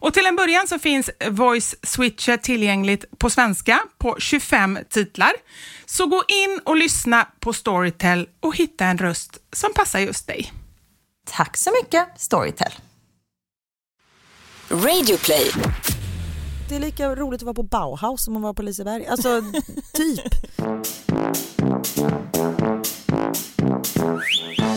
Och till en början så finns Voice Switcher tillgängligt på svenska på 25 titlar. Så gå in och lyssna på Storytel och hitta en röst som passar just dig. Tack så mycket Storytel. Radioplay. Det är lika roligt att vara på Bauhaus som att vara på Liseberg. Alltså, typ.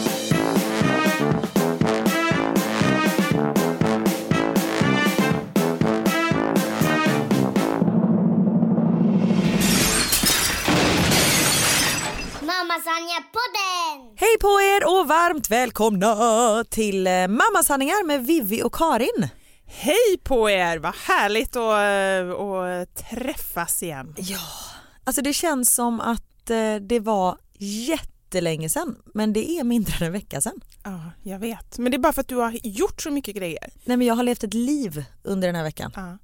Hej på er och varmt välkomna till eh, Mammasanningar med Vivi och Karin. Hej på er! Vad härligt att, att träffas igen. Ja, alltså det känns som att eh, det var jättelänge sedan men det är mindre än en vecka sedan. Ja, jag vet. Men det är bara för att du har gjort så mycket grejer. Nej men jag har levt ett liv under den här veckan. Ja.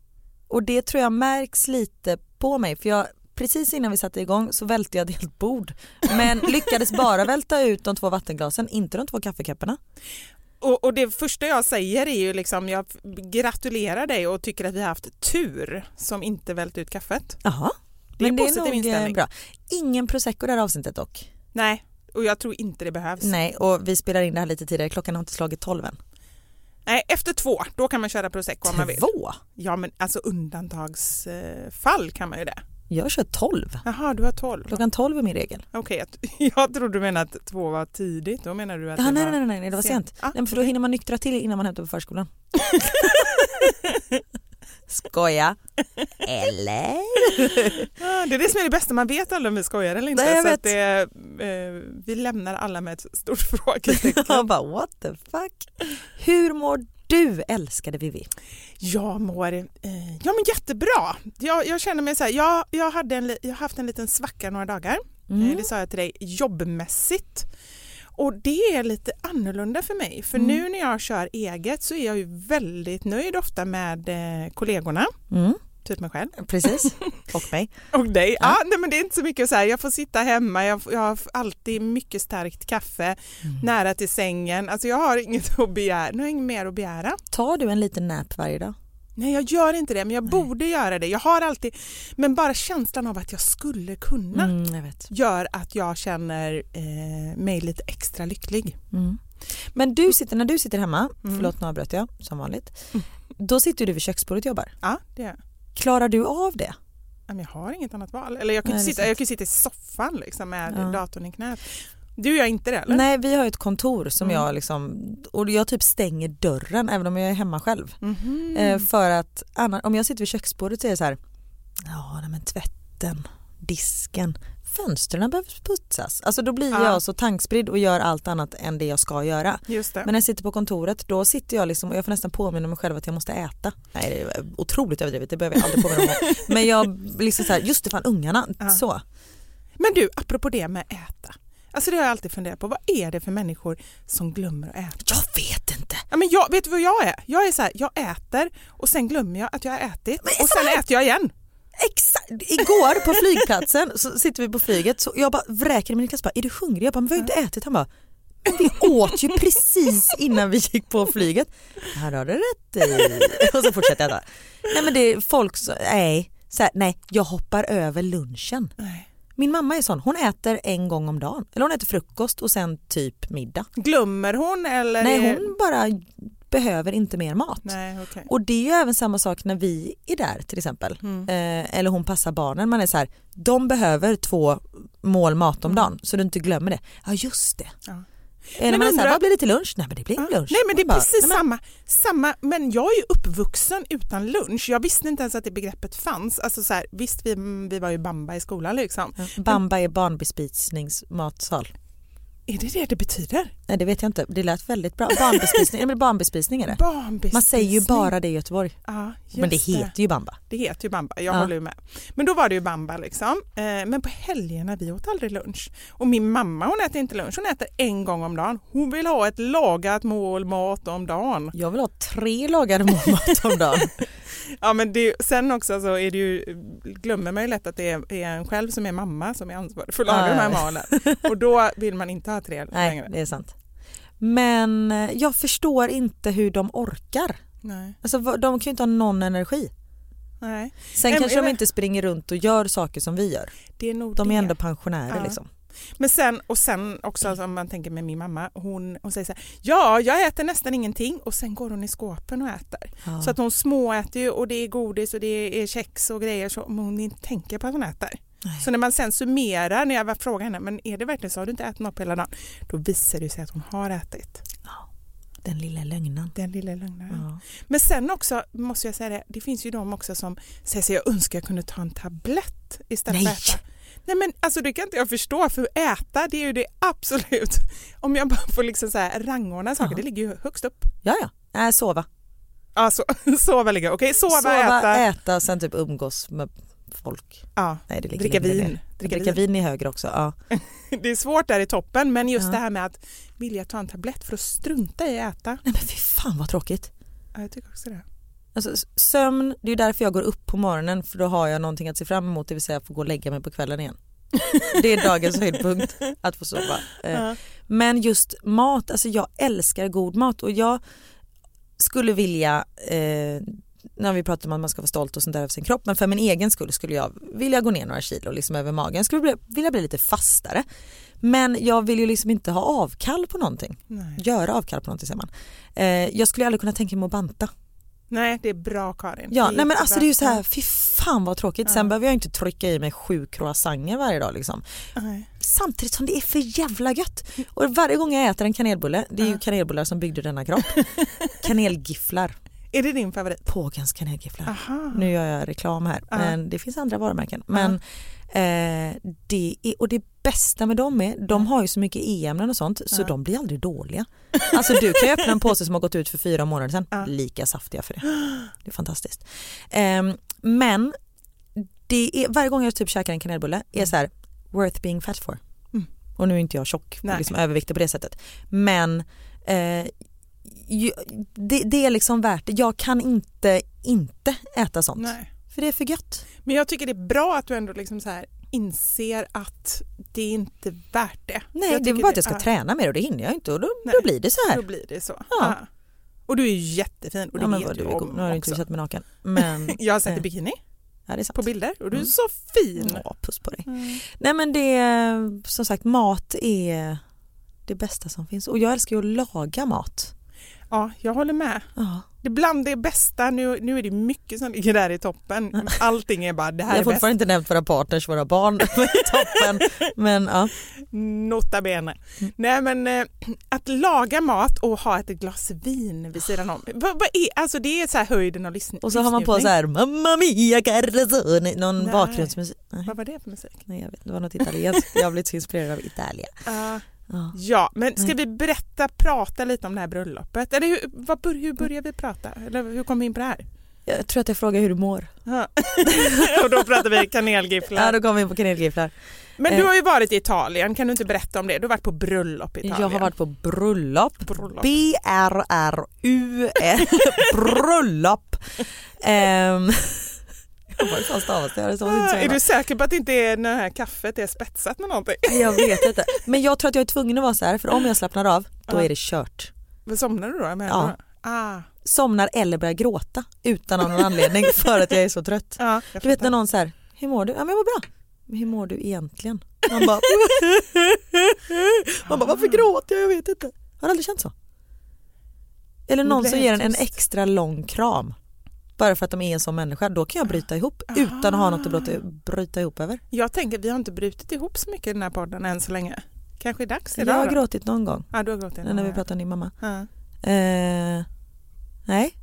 Och det tror jag märks lite på mig för jag precis innan vi satte igång så välte jag ett helt bord men lyckades bara välta ut de två vattenglasen, inte de två kaffekopparna. Och, och, det första jag säger är ju liksom, jag gratulerar dig och tycker att vi har haft tur som inte vält ut kaffet. Jaha, det är men det är nog inställning. bra. Ingen prosecco det här avsnittet dock. Nej, och jag tror inte det behövs. Nej, och vi spelar in det här lite tidigare, klockan har inte slagit tolv än. Nej, efter två, då kan man köra prosecco om man vill. Två? Ja, men alltså undantagsfall kan man ju det. Jag kör 12. Jaha, du har 12. Klockan 12 är min regel. Okej, jag- jag trodde du menade att två var tidigt. Då menar du att Ja, det nej, var... nej, nej, nej, det var sent. Ah, nej, men för då hinner man nyktra till innan man hämtar på förskolan. Skoja. Eller? Ja, det är det som är det bästa, man vet aldrig om vi skojar eller inte. Nej, så att det, eh, vi lämnar alla med ett stort frågetecken. Jag bara what the fuck. Hur mår du älskade Vivi? Jag mår eh, ja, men jättebra. Jag, jag känner mig så här, jag, jag, hade en, jag har haft en liten svacka några dagar. Mm. Eh, det sa jag till dig, jobbmässigt. Och det är lite annorlunda för mig. För Mm. nu när jag kör eget så är jag ju väldigt nöjd ofta med eh, kollegorna. Mm. Typ mig själv. Precis, och mig. Och dig. Ja. nej, men det är inte så mycket så här, jag får sitta hemma, jag, jag har alltid mycket starkt kaffe Mm. nära till sängen. Alltså jag har inget att begära, nu har jag inget mer att begära. Tar du en liten nap varje dag? Nej jag gör inte det men jag borde göra det. Jag har alltid, men bara känslan av att jag skulle kunna Mm, jag gör att jag känner eh, mig lite extra lycklig. Mm. Men du sitter, när du sitter hemma, Mm. förlåt nu avbröt jag som vanligt, då sitter du vid köksbordet och jobbar. Ja, det är jag. Klarar du av det? Jag har inget annat val. Eller jag kan, Nej, sitta, jag kan sitta i soffan liksom, med Ja. datorn i knät. Du gör inte det eller? Nej vi har ett kontor som Mm. jag liksom, och jag typ stänger dörren även om jag är hemma själv. Eh, för att om jag sitter vid köksbordet så är det så här, ja men tvätten, disken, fönstren behöver putsas. Alltså då blir Ja. jag så tankspridd och gör allt annat än det jag ska göra. Men när jag sitter på kontoret då sitter jag liksom och jag får nästan påminna mig själv att jag måste äta. Nej det är otroligt överdrivet, det behöver jag aldrig påminna mig om. Men jag liksom så här, just det fan ungarna, Ja. så. Men du, apropå det med äta. Alltså det har jag alltid funderat på. Vad är det för människor som glömmer att äta? Jag vet inte. Ja, men jag, vet du vad jag är? Jag är så här, jag äter och sen glömmer jag att jag har ätit och sen äter jag igen. Exakt, igår på flygplatsen så sitter vi på flyget så jag bara vräker min klass bara, är du hungrig? Jag bara, men vi har inte ätit. Han bara, vi åt ju precis innan vi gick på flyget. Här har du rätt i. Och så fortsätter jag äta. Nej men det är folk som, nej, så här, nej jag hoppar över lunchen. Nej. Min mamma är sån, hon äter en gång om dagen. Eller hon äter frukost och sen typ middag. Glömmer hon eller? Nej hon bara behöver inte mer mat. Nej, okej. Och det är ju även samma sak när vi är där till exempel. Mm. Eh, eller hon passar barnen. Man är så här, de behöver två mål mat om dagen så du inte glömmer det. Ja just det. Ja. Eh, när Men man så här, undrar- vad blir det till lunch? Nej men det blir Ja. lunch. Nej men det är bara, precis nej, men- samma, samma, men jag är ju uppvuxen utan lunch. Jag visste inte ens att det begreppet fanns. Alltså så här, visst vi, vi var ju bamba i skolan liksom. Ja, Bamba är barnbespisningsmatsal. Är det det det betyder? Nej det vet jag inte, det lät väldigt bra. Barnbespisning, barnbespisning är det. Barnbespisning. Man säger ju bara det i Göteborg. Ja, Men det heter ju bamba. Det heter ju bamba, jag Ja. håller ju med. Men då var det ju bamba liksom. Eh, men på helgerna vi åt aldrig lunch. Och min mamma hon äter inte lunch, hon äter en gång om dagen. Hon vill ha ett lagat mål mat om dagen. Jag vill ha tre lagade mat om dagen. Ja men det, sen också så är det ju, glömmer man ju lätt att det är, är en själv som är mamma som är ansvarig för att laga Ja, de här malen. Och då vill man inte ha tre Nej längre. det är sant. Men eh, jag förstår inte hur de orkar. Nej. Alltså de kan ju inte ha någon energi. Nej. Sen Nej, kanske de inte springer runt och gör saker som vi gör. Är De är det. ändå pensionärer Ja. liksom. Men sen, och sen också alltså, om man tänker med min mamma, hon, hon säger så här, ja jag äter nästan ingenting och sen går hon i skåpen och äter. Ja. Så att hon småäter ju och det är godis och det är kex och grejer så men hon inte tänker på att hon äter. Nej. Så när man sen summerar, när jag frågar henne, men är det verkligen så, har du inte ätit något på hela dagen? Då visar det sig att hon har ätit. Den lilla lögnen. Den lilla lögnen. Ja. Men sen också, måste jag säga det, det finns ju de också som säger sig jag önskar jag kunde ta en tablett istället Nej. för att äta. Nej men alltså det kan inte jag förstå för äta det är ju det absolut, om jag bara får liksom så här rangordna saker, Ja. det ligger ju högst upp. ja, ja. Nej, sova. Alltså sova ligger, okej sova, sova äta, äta och sen typ umgås med folk. ja. Nej, det ligger Dricka vin. Dricka Dricka, vin. vin är högre också. Ja. Det är svårt där i toppen men just Ja. det här med att vilja ta en tablett för att strunta i att äta. Nej men fy fan vad tråkigt. Ja, jag tycker också det. Alltså, sömn, det är därför jag går upp på morgonen för då har jag någonting att se fram emot det vill säga att få gå och lägga mig på kvällen igen. Det är dagens höjdpunkt att få sova. Eh, Ja. Men just mat, alltså jag älskar god mat och jag skulle vilja, eh, när vi pratar om att man ska vara stolt och sånt där över sin kropp, men för min egen skull skulle jag vilja gå ner några kilo liksom över magen. Jag skulle bli, vilja bli lite fastare. Men jag vill ju liksom inte ha avkall på någonting. Nej. Göra avkall på någonting säger man. Eh, jag skulle aldrig kunna tänka mig att banta. Nej det är bra Karin. Ja, nej men alltså det är ju så här, fy fan vad tråkigt. Sen behöver jag inte trycka i mig sju croissanter varje dag liksom. Nej. Samtidigt som det är för jävla gött. Och varje gång jag äter en kanelbulle, det är ju kanelbullar som byggde denna kropp. Kanelgifflar, Är det din favorit? Pågens. Aha. Nu gör jag reklam här men det finns andra varumärken. Men eh, det är, och det bästa med dem är, de har ju så mycket e-ämnen och sånt så de blir aldrig dåliga. Alltså du kan ju öppna en påse som har gått ut för fyra månader sedan, lika saftiga för det. Det är fantastiskt. Ehm, men det är, varje gång jag typ käkar en kanelbulle är så här worth being fat for. Och nu är inte jag tjock, Nej. liksom överviktig på det sättet. Men eh, det, det är liksom värt det. Jag kan inte inte äta sånt. Nej. För det är för gött. Men jag tycker det är bra att du ändå liksom så här inser att det är inte värt det. Nej det är bara att jag ska ja, träna mer och det hinner jag inte och då, Nej. då blir det så här. Då blir det så. Ja. Och du är jättefin och det ja, men vet vad du du, om nu har du inte sett mig naken. Men, Jag har sett eh, i bikini ja, det är sant. på bilder och du är Mm. så fin. Ja, puss på dig. Nej men det är som sagt mat är det bästa som finns och jag älskar ju att laga mat. Ja, jag håller med. Ja. Det är bland det bästa. Nu, nu är det mycket som ligger där i toppen. Allting är bara det Jag här har är bäst. fortfarande inte nämnt våra partners, våra barn i toppen. Men ja. Nota bene. Mm. Nej men eh, att laga mat och ha ett glas vin vid sidan om. Vad, vad är, alltså det är så höjden av lyssning. Och så har man på så här Mamma mia Carlesone, någon Nej. bakgrundsmusik. Nej, Vad var det för musik? nej jag vet, det var något italienskt. Jag har blivit så inspirerad av Italien. Ja. Ja. Ja, men ska Mm. vi berätta, prata lite om det här bröllopet? Eller hur, vad, hur börjar vi prata? Eller hur kom vi in på det här? Jag tror att jag frågar hur du mår. Ja. och då pratar vi Ja, kanelgifflar. då kommer vi in på kanelgifflar. Men eh. du har ju varit i Italien, kan du inte berätta om det? Du har varit på bröllop i Italien. Jag har varit på bröllop. Bröllop. B-R-R-U-L. bröllop. Ehm, jag var fan stavas det? Det stavas inte är du säker på att inte är, det här kaffet är spetsat med någonting? Jag vet inte. Men jag tror att jag är tvungen att vara så här för om jag slappnar av då är det kört. Vad somnar du då? Med Ja. Ah, Somnar eller börjar gråta utan av någon anledning för att jag är så trött. ja, Du vet när någon säger hur mår du? Ja men jag mår bra. Men hur mår du egentligen? Man bara, man bara varför gråter jag? Jag vet inte. Har du aldrig känt så? Eller någon som ger en en extra lång kram. Bara för att de är en sån människa. Då kan jag bryta ihop utan att ha något att bryta, bryta ihop över. Jag tänker vi har inte brutit ihop så mycket i den här podden än så länge. Kanske är dags Jag idag har då? gråtit någon gång Ja, du har gråtit. när vi pratade om din mamma. Ja. Eh, nej,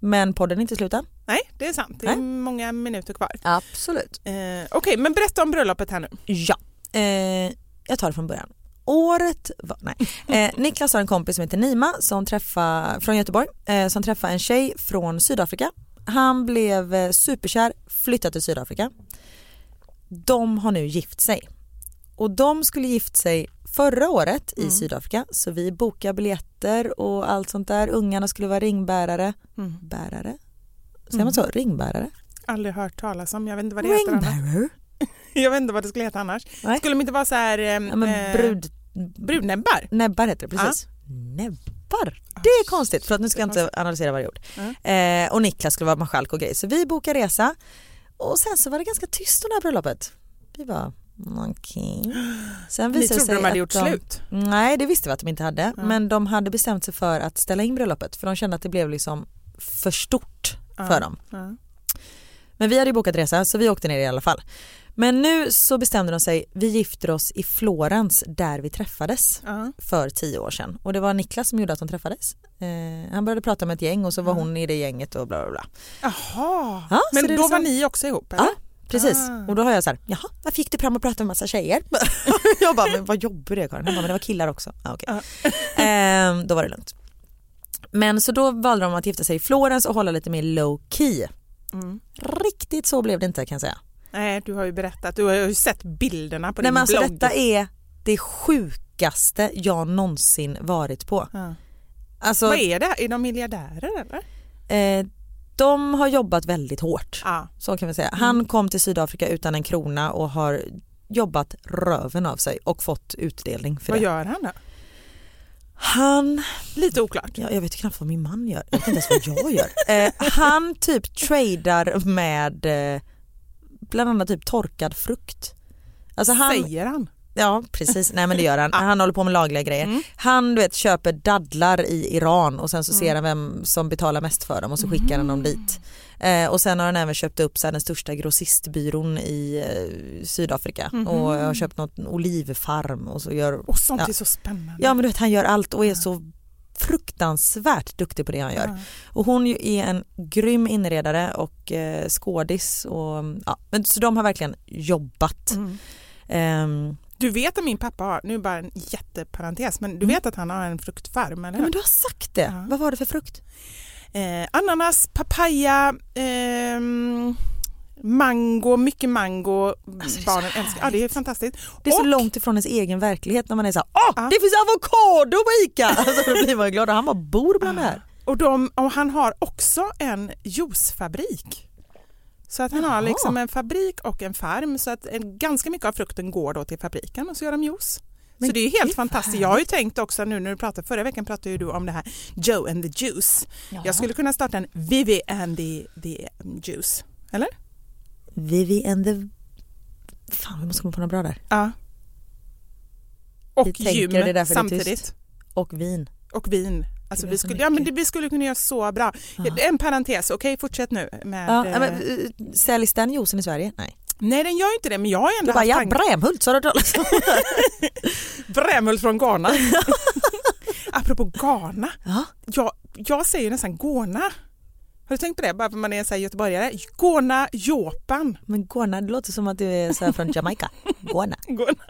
men podden är inte slut än. Nej, det är sant. Det är många minuter kvar. Absolut. Eh, Okej, men berätta om bröllopet här nu. Ja, eh, jag tar det från början. Året var, nej. Eh, Niklas har en kompis som heter Nima som träffar, från Göteborg eh, som träffade en tjej från Sydafrika. Han blev eh, superkär, flyttade till Sydafrika. De har nu gift sig. Och de skulle gift sig förra året i Sydafrika så vi bokade biljetter och allt sånt där. Ungarna skulle vara ringbärare. Bärare? Säger man så? Ringbärare? Aldrig hört talas om. Jag vet inte vad det heter annars. Ringbearer? Jag vet inte vad det skulle heta annars. Nej. Skulle de inte vara så här... Eh, Ja, men eh, brud, brudnäbbar? Näbbar heter det precis. Näbbar? Det är konstigt för att nu ska jag inte analysera varje ord. Eh, och Niklas skulle vara marskalk och grej så vi bokade resa och sen så var det ganska tyst om det här bröllopet. Vi var okej. Sen Ni trodde sig de hade gjort slut? Nej det visste vi att de inte hade men de hade bestämt sig för att ställa in bröllopet för de kände att det blev liksom för stort för dem. Ja. Men vi hade ju bokat resa så vi åkte ner i alla fall. Men nu så bestämde de sig, vi gifter oss i Florens där vi träffades Ja. för tio år sedan. Och det var Niklas som gjorde att de träffades. Eh, han började prata med ett gäng och så var hon i det gänget och bla bla bla. Jaha, Ja, men då är var liksom- ni också ihop? Eller? Ja, precis. Ah. Och då har jag så här, jaha, varför gick du fram och pratade med massa tjejer? jag bara, men vad jobbar det Karin? Han bara, men det var killar också. Ah, okay. eh, då var det lugnt. Men så då valde de att gifta sig i Florens och hålla lite mer low key. Mm. Riktigt så blev det inte kan jag säga. Nej, du har ju berättat. Du har ju sett bilderna på Nej din men alltså blogg. detta är det sjukaste jag någonsin varit på. Ja. Alltså, Vad är det? Är de miljardärer eller? eh, de har jobbat väldigt hårt. Ja. Så kan vi säga. Han kom till Sydafrika utan en krona och har jobbat röven av sig och fått utdelning för Vad det. gör han då? Han, Lite oklart. ja, jag vet knappt vad min man gör, jag vet inte ens vad jag gör. Eh, han typ tradar med eh, bland annat typ torkad frukt. Alltså han, Säger han? Ja precis, nej men det gör han. Han håller på med lagliga grejer. Han du vet köper dadlar i Iran och sen så ser han vem som betalar mest för dem och så skickar han dem dit. Eh, och sen har han även köpt upp så här, den största grossistbyrån i eh, Sydafrika och har köpt något olivfarm och så gör Och sånt ja. är så spännande. Ja men du vet han gör allt och är så fruktansvärt duktig på det han gör. Och hon är en grym inredare och eh, skådis och ja, men så de har verkligen jobbat. Mm. Ehm, Du vet att min pappa har, nu bara en jätteparentes, men du vet att han har en fruktfarm, eller ja, hur? men du har sagt det, Ja. vad var det för frukt? Eh, ananas, papaya, ehm, mango, mycket mango. Alltså, så Barnen älskar Ja, det är fantastiskt. Det är så Och- långt ifrån ens egen verklighet när man är så här, åh Ja. det finns avokado på ICA! Alltså, då blir man glad och han bara bor bland det här. Och, de, och han har också en juicefabrik. Så att han har Jaha. liksom en fabrik och en farm så att en, ganska mycket av frukten går då till fabriken och så gör de juice. Men så det är ju helt fantastiskt. Jag har ju tänkt också nu när du pratade, förra veckan pratade ju du om det här Joe and the Juice. Jag skulle kunna starta en Vivi and the, the Juice. Eller? Vivi and the... Fan vi måste komma på något bra där. Ja. Och Vi gym det är samtidigt. Och vin. Och vin. Alltså vi, skulle, ja, men det, vi skulle kunna göra så bra. En parentes, okej fortsätt nu. Med, Ja, eh, men, eh, säljs den juicen i Sverige? Nej. nej den gör ju inte det men jag har ju Du ändå bara, haft ja. Brämhult har du talas. Brämhult från Ghana. Apropå Ghana, Ja. jag, jag säger nästan Ghana. Har du tänkt på det? Bara för man är så här göteborgare. Ghana, Jopan. Men Ghana, det låter som att du är så från Jamaica. Ghana. Ghana.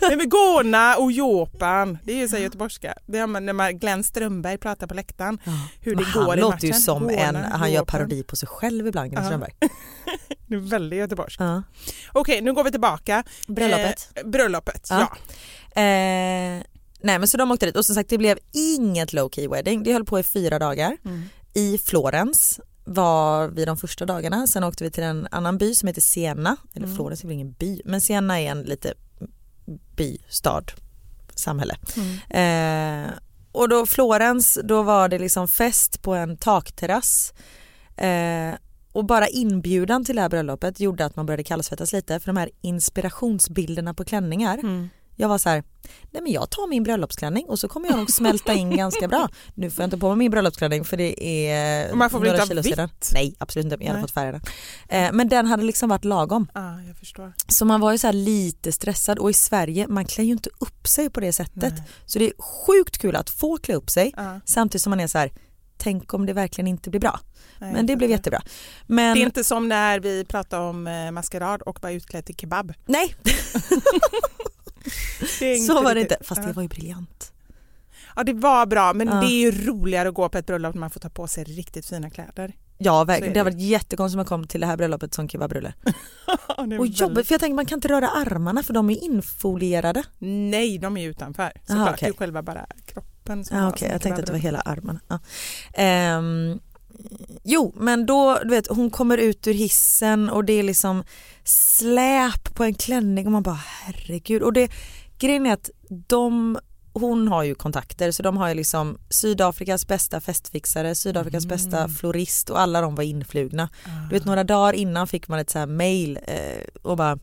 Nej men Ghana och Jopan, det är ju så här göteborgska. Det är när man Glenn Strömberg pratar på läktaren. Hur det Men går han i låter ju matchen. som Ghana, en, han gör parodi på sig själv ibland, Glenn. Strömberg. Det är väldigt göteborgskt. Ja. Okej, nu går vi tillbaka. Bröllopet. Eh, bröllopet, Ja. ja. Eh, nej men så de åkte dit och som sagt det blev inget low key wedding. Det höll på i fyra dagar. Mm. I Florens var vi de första dagarna. Sen åkte vi till en annan by som heter Siena. Eller Mm. Florens är väl ingen by men Siena är en lite by, stad, samhälle. Mm. Eh, och då Florens, då var det liksom fest på en takterrass. Eh, och bara inbjudan till det här bröllopet gjorde att man började kallsvettas lite för de här inspirationsbilderna på klänningar. Mm. Jag var så här, nej men jag tar min bröllopsklänning och så kommer jag nog smälta in ganska bra. Nu får jag inte på mig min bröllopsklänning för det är Och man får väl inte kilo ha vitt? sedan. Nej absolut inte, jag hade Nej. fått färga den. Eh, men den hade liksom varit lagom. Ja, jag förstår. Så man var ju så här lite stressad och i Sverige man klär ju inte upp sig på det sättet. Nej. Så det är sjukt kul att få klä upp sig Ja, samtidigt som man är så här, tänk om det verkligen inte blir bra. nej, Men det blev jättebra. Men Det är inte som när vi pratade om eh, maskerad och var utklädd till kebab. nej, så var det inte. Fast det var ju briljant. Ja det var bra men Ja. det är ju roligare att gå på ett bröllop när man får ta på sig riktigt fina kläder. Ja verkligen. det. Har varit jättekonstigt att man kom till det här bröllopet som kebabrulle. Och jobbigt för jag tänker man kan inte röra armarna för de är infolierade. Nej, de är utanför. Aha, Såklart, okej. det är själva bara kroppen. som Ja, har Okej, som jag tänkte att det var hela armarna. Ja. Ehm, jo, men då, du vet, hon kommer ut ur hissen och det är liksom släp på en klänning och man bara herregud. Och det, grejen är att de, hon har ju kontakter så de har ju liksom Sydafrikas bästa festfixare, Sydafrikas bästa florist och alla de var influgna. Du vet några dagar innan fick man ett så här mail eh, och bara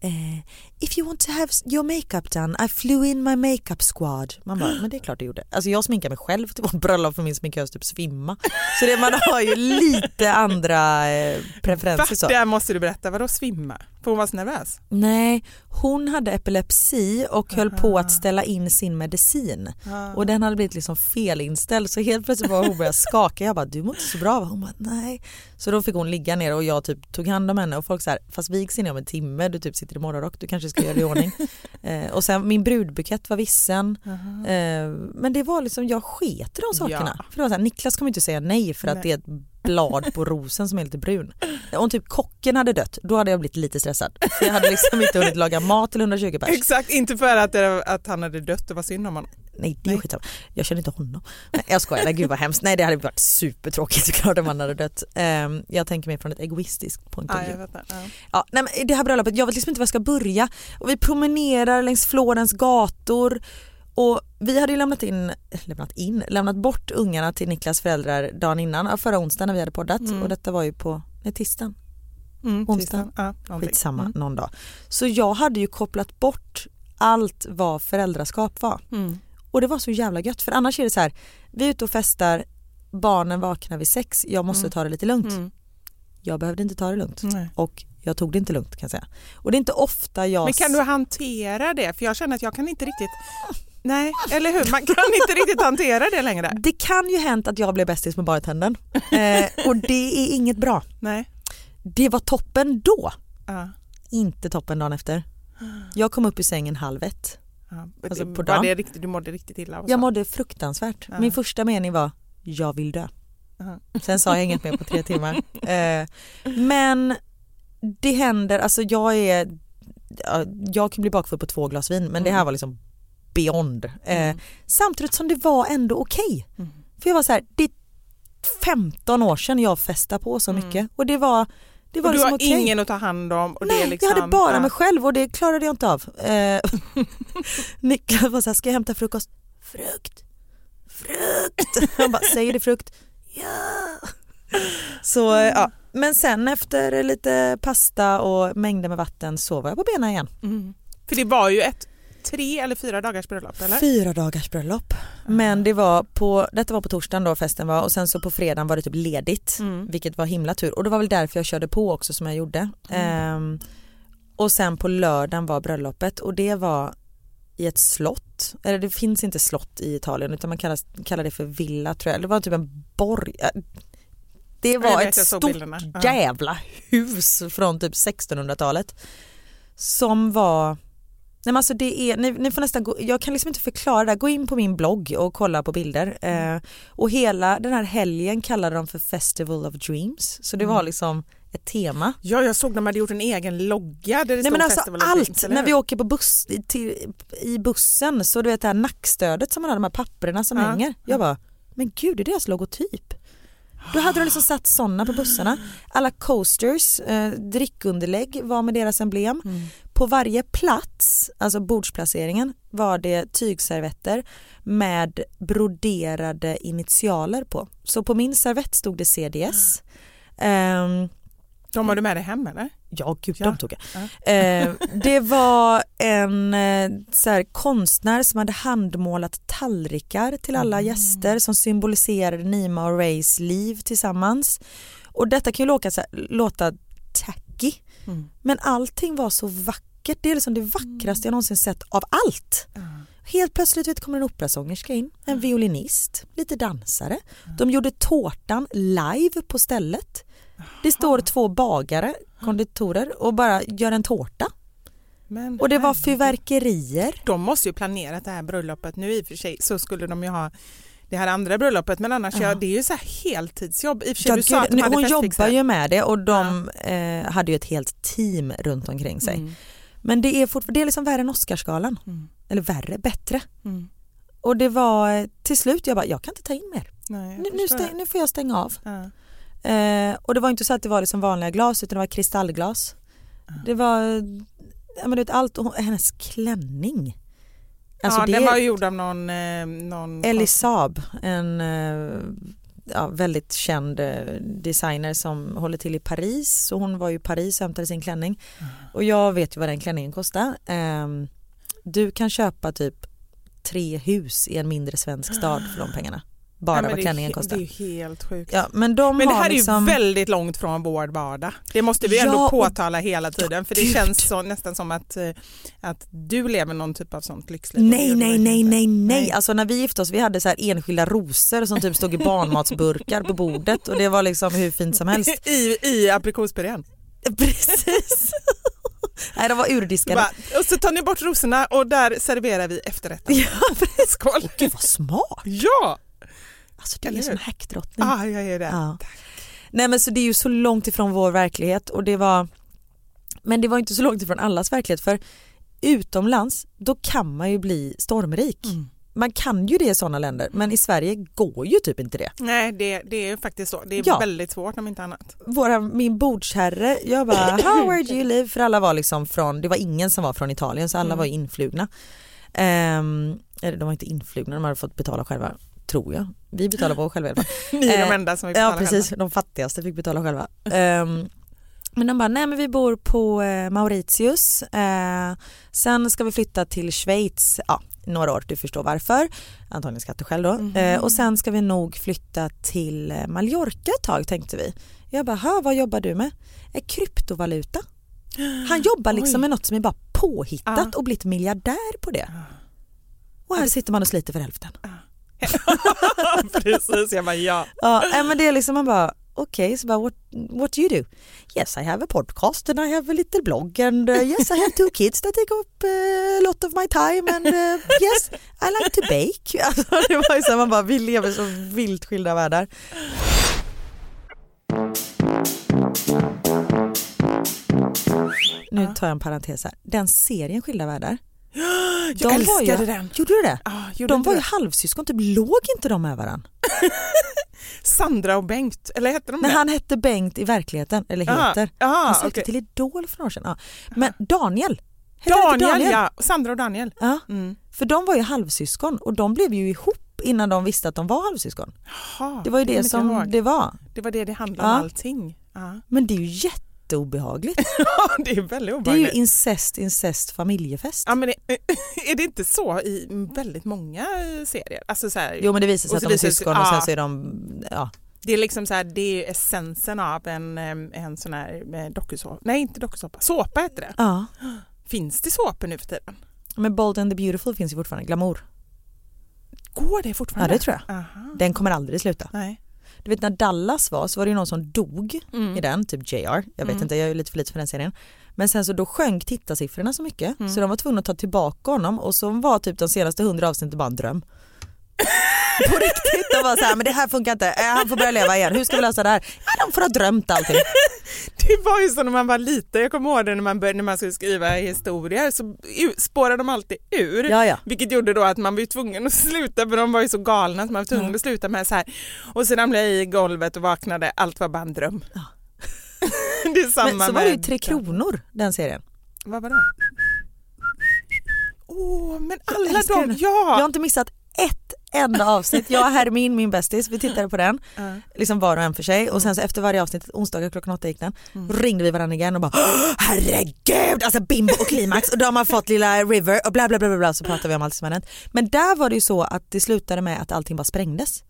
eh, If you want to have your makeup done I flew in my makeup squad. Man bara, men det är klart du gjorde. Alltså jag sminkar mig själv till vårt bröllop för min sminkös typ svimma. Så det, man har ju lite andra eh, preferenser så. Där måste du berätta, vadå svimma? För hon var så nervös? Nej, hon hade epilepsi och höll på att ställa in sin medicin. Och den hade blivit liksom felinställd så helt plötsligt var hon började skaka. Jag bara, du mår inte så bra va? Hon bara, nej. Så då fick hon ligga ner och jag typ tog hand om henne och folk så här, fast vi gick in om en timme, du typ sitter i morgonrock, du kanske ska göra det i ordning. eh, och sen min brudbukett var vissen. Eh, men det var liksom, jag sket i de sakerna. Ja. För det var så här, Niklas kommer inte säga nej för att Nej. det är ett blad på rosen som är lite brun. Om typ kocken hade dött, då hade jag blivit lite stressad. För jag hade liksom inte hunnit laga mat till 120 pers. Exakt, inte för att, det, att han hade dött och var synd om honom. Nej det är skitsamma. Jag känner inte honom. Nej, jag skojar, nej gud vad hemskt. Nej det hade varit supertråkigt såklart om han hade dött. Ehm, jag tänker mig från ett egoistiskt point of Ja, view. jag fattar. Ja. Ja, nej, men det här bröllopet, jag vet liksom inte var jag ska börja. Och vi promenerar längs Florens gator och vi hade ju lämnat in, lämnat in, lämnat bort ungarna till Niklas föräldrar dagen innan, ja, förra onsdagen när vi hade poddat och detta var ju på, nej tisdagen, Mm, Onsdag. tisdagen. Ja, skitsamma, Mm. någon dag. Så jag hade ju kopplat bort allt vad föräldraskap var. Mm. Och det var så jävla gött för annars är det så här, vi är ute och festar, barnen vaknar vid sex, jag måste Mm. ta det lite lugnt. Mm. Jag behövde inte ta det lugnt Nej. och jag tog det inte lugnt kan jag säga. Och det är inte ofta jag... Men kan du hantera det? För jag känner att jag kan inte riktigt... Nej, eller hur? Man kan inte riktigt hantera det längre. Det kan ju hänt att jag blev bästis med bartendern eh, och det är inget bra. Nej. Det var toppen då, Ja. inte toppen dagen efter. Jag kom upp i sängen halv ett. Ja. Alltså Det- på dagen. det riktigt, du mådde riktigt illa? Jag mådde fruktansvärt. Ja. Min första mening var jag vill dö. Ja. Sen sa jag inget mer på tre timmar. Eh, men det händer, alltså jag är, ja, jag kan bli bakfull på två glas vin men det här var liksom beyond. Eh, Samtidigt som det var ändå okej. För jag var så här, det är 15 år sedan jag festade på så mycket och det var, det var Och du liksom har okej. ingen att ta hand om? Och det Nej, är liksom, jag hade bara ja. mig själv och det klarade jag inte av. Eh, Niklas var såhär, ska jag hämta frukost? Frukt, frukt. Han bara, säger det frukt? Ja. Så eh, ja, men sen efter lite pasta och mängder med vatten så var jag på benen igen. Mm. För det var ju ett tre eller fyra dagars bröllop eller? Fyra dagars bröllop. Men det var på, detta var på torsdagen då festen var och sen så på fredagen var det typ ledigt Mm. vilket var himla tur och det var väl därför jag körde på också som jag gjorde. Ehm, och sen på lördagen var bröllopet och det var i ett slott, eller det finns inte slott i Italien utan man kallar, kallar det för villa tror jag, det var typ en borg. Det var ett stort jävla hus från typ 1600-talet som var Nej men alltså det är, ni, ni får nästan gå, jag kan liksom inte förklara det, här. gå in på min blogg och kolla på bilder. Mm. Eh, och hela den här helgen kallade de för Festival of Dreams, så det var Mm. liksom ett tema. Ja, jag såg de hade gjort en egen logga där det Nej stod men alltså Festival of Dreams, allt, när vi åker på buss, till, i bussen så du vet det här nackstödet som man har, de här papperna som Ja. hänger. Jag bara, men gud det är deras logotyp. Då hade de liksom satt sådana på bussarna. Alla coasters, eh, drickunderlägg var med deras emblem. Mm. På varje plats, alltså bordsplaceringen, var det tygservetter med broderade initialer på. Så på min servett stod det CDS. Ehm, De har du med dig hem eller? Ja, gud, Ja. de tog jag. Eh, det var en eh, så här, konstnär som hade handmålat tallrikar till alla gäster som symboliserade Nima och Rays liv tillsammans. Och detta kan ju låta, så här, låta tacky, Mm. men allting var så vackert. Det är liksom det vackraste jag någonsin sett av allt. Helt plötsligt vet, kommer en operasångerska in, en violinist, lite dansare. De gjorde tårtan live på stället. Det står två bagare, konditorer och bara gör en tårta. Men Och det var fyrverkerier. De måste ju planerat det här bröllopet nu i och för sig så skulle de ju ha det här andra bröllopet men annars ja. det är ju så här heltidsjobb. I och för sig Ja, du sa att de hon jobbar ju med det och de eh, hade ju ett helt team runt omkring sig. Mm. Men det är, fortfar- det är liksom värre än Oscarsgalan. Mm. Eller värre, bättre. Mm. Och det var eh, till slut, jag bara, jag kan inte ta in mer. Nej, Nu, nu, stäng, nu får jag stänga av. Ja. Eh, och det var inte så att det var liksom vanliga glas utan det var kristallglas. Det var, ja, men du vet, allt, och hennes klänning. Alltså ja, det den var gjord av någon... Eh, någon Ellie Saab, en eh, ja, väldigt känd eh, designer som håller till i Paris. Så hon var ju i Paris och hämtade sin klänning. Och jag vet ju vad den klänningen kostar. Ehm, du kan köpa typ tre hus i en mindre svensk stad för de pengarna. Bara vad är klänningen kostar. Det är ju helt sjukt. Ja, men de Men det här är liksom... ju väldigt långt från vår vardag. Det måste vi Ja, ändå och- påtala hela tiden för det gud. känns så, nästan som att, eh, att du lever någon typ av sånt lyxliv. Nej, Och nej, nej, nej, nej. Alltså när vi gifte oss, vi hade så här enskilda rosor som typ stod i barnmatsburkar på bordet och det var liksom hur fint som helst. I, i aprikospurén. Precis. Nej, de var urdiskade. Och så tar ni bort rosorna och där serverar vi efterrätten. Ja. Skål! Gud vad smart. Ja! Alltså du Eller är som hur? hackdrottning. Ah, jag är det. Ja. Nej men så det är ju så långt ifrån vår verklighet och det var men det var inte så långt ifrån allas verklighet för utomlands då kan man ju bli stormrik. Mm. Man kan ju det i sådana länder men i Sverige går ju typ inte det. Nej, det, det är faktiskt så. Det är Ja. väldigt svårt om inte annat. Våra, min bordsherre, jag bara how where do you live? För alla var liksom från, det var ingen som var från Italien så alla Mm. var influgna. Eller de var inte influgna, de hade fått betala själva tror jag. Vi betalar på själva i alla fall. Ni är de Eh, enda som Ja betala precis, själva. de fattigaste fick betala själva. Ehm, Men de bara, nej men vi bor på eh, Mauritius, eh, sen ska vi flytta till Schweiz, ja några år, du förstår varför, antagligen skatteskäl då. Mhm. Eh, och sen ska vi nog flytta till eh, Mallorca ett tag tänkte vi. Jag bara, "Hö, vad jobbar du med? Eh, kryptovaluta. Han jobbar liksom Oj. med något som är bara påhittat Ja. och blivit miljardär på det. Och här sitter man och sliter för hälften. Precis, jag bara ja. Ja, men det är liksom man bara okej, så bara what, what do you do? Yes I have a podcast and I have a little blog and uh, yes I have two kids that take up uh, a lot of my time and uh, yes I like to bake. Alltså, det var ju så här, man bara vi lever så vilt skilda världar. Nu tar jag en parentes här. Den serien Skilda världar. Jag älskade var ju, den. Gjorde du det? Ja, gjorde de var ju det? halvsyskon, typ låg inte de med varandra? Sandra och Bengt, eller hette de Nej det? han hette Bengt i verkligheten, eller Ah, heter. ah, han sökte okej. till Idol för några år sedan. Ja. Men Daniel, inte Daniel, ja. Sandra och Daniel. Ja, Mm. för de var ju halvsyskon och de blev ju ihop innan de visste att de var halvsyskon. Jaha, Det var ju det, jag som det var. det var det det handlade om allting. Men det är ju jätteobehagligt. det är väldigt Det är ju obehagligt. incest, incest familjefest. Ja, men det, är det inte så i väldigt många eh, serier? Alltså så här, Jo men det visar sig att de är syskon och sen ja. så är de, ja. Det är liksom så här, det är essensen av en, eh, en sån här eh, dokusåpa. Nej inte dokusåpa, såpa heter det. ja. Finns det såpor nu för tiden? Men Bold and the beautiful finns ju fortfarande, glamour. Går det Ja fortfarande? det tror jag. Aha. Den kommer aldrig sluta. Nej. Du vet när Dallas var så var det ju någon som dog Mm. i den, typ JR. Jag vet Mm. inte, jag är lite för lite för den serien. Men sen så då sjönk tittarsiffrorna så mycket Mm. så de var tvungna att ta tillbaka honom och så var typ de senaste hundra avsnitten bara en dröm. På riktigt, de var så här, men det här funkar inte, Eh, han får börja leva igen, hur ska vi lösa det här? Ja, de får ha drömt allting. Det var ju så när man var liten, jag kommer ihåg det när man, började, när man skulle skriva historier så spårade de alltid ur. Ja, ja. Vilket gjorde då att man var tvungen att sluta för de var ju så galna så man var tvungen att sluta med så här. Och så ramlade jag i golvet och vaknade, allt var bara en dröm. det är samma Men så var det ju Tre Kronor, den serien. Vad var det? Åh, men alla de, ja! Jag har inte missat ett enda avsnitt. Jag och Hermin, min bästis, vi tittade på den. Ja. Liksom var och en för sig och sen så efter varje avsnitt, onsdagar klockan åtta gick den, Mm. ringde vi varandra igen och bara "Åh, herregud, alltså bimbo och klimax och då har man fått lilla River och bla bla bla bla, så pratade vi om allt som hänt. Men där var det ju så att det slutade med att allting bara sprängdes.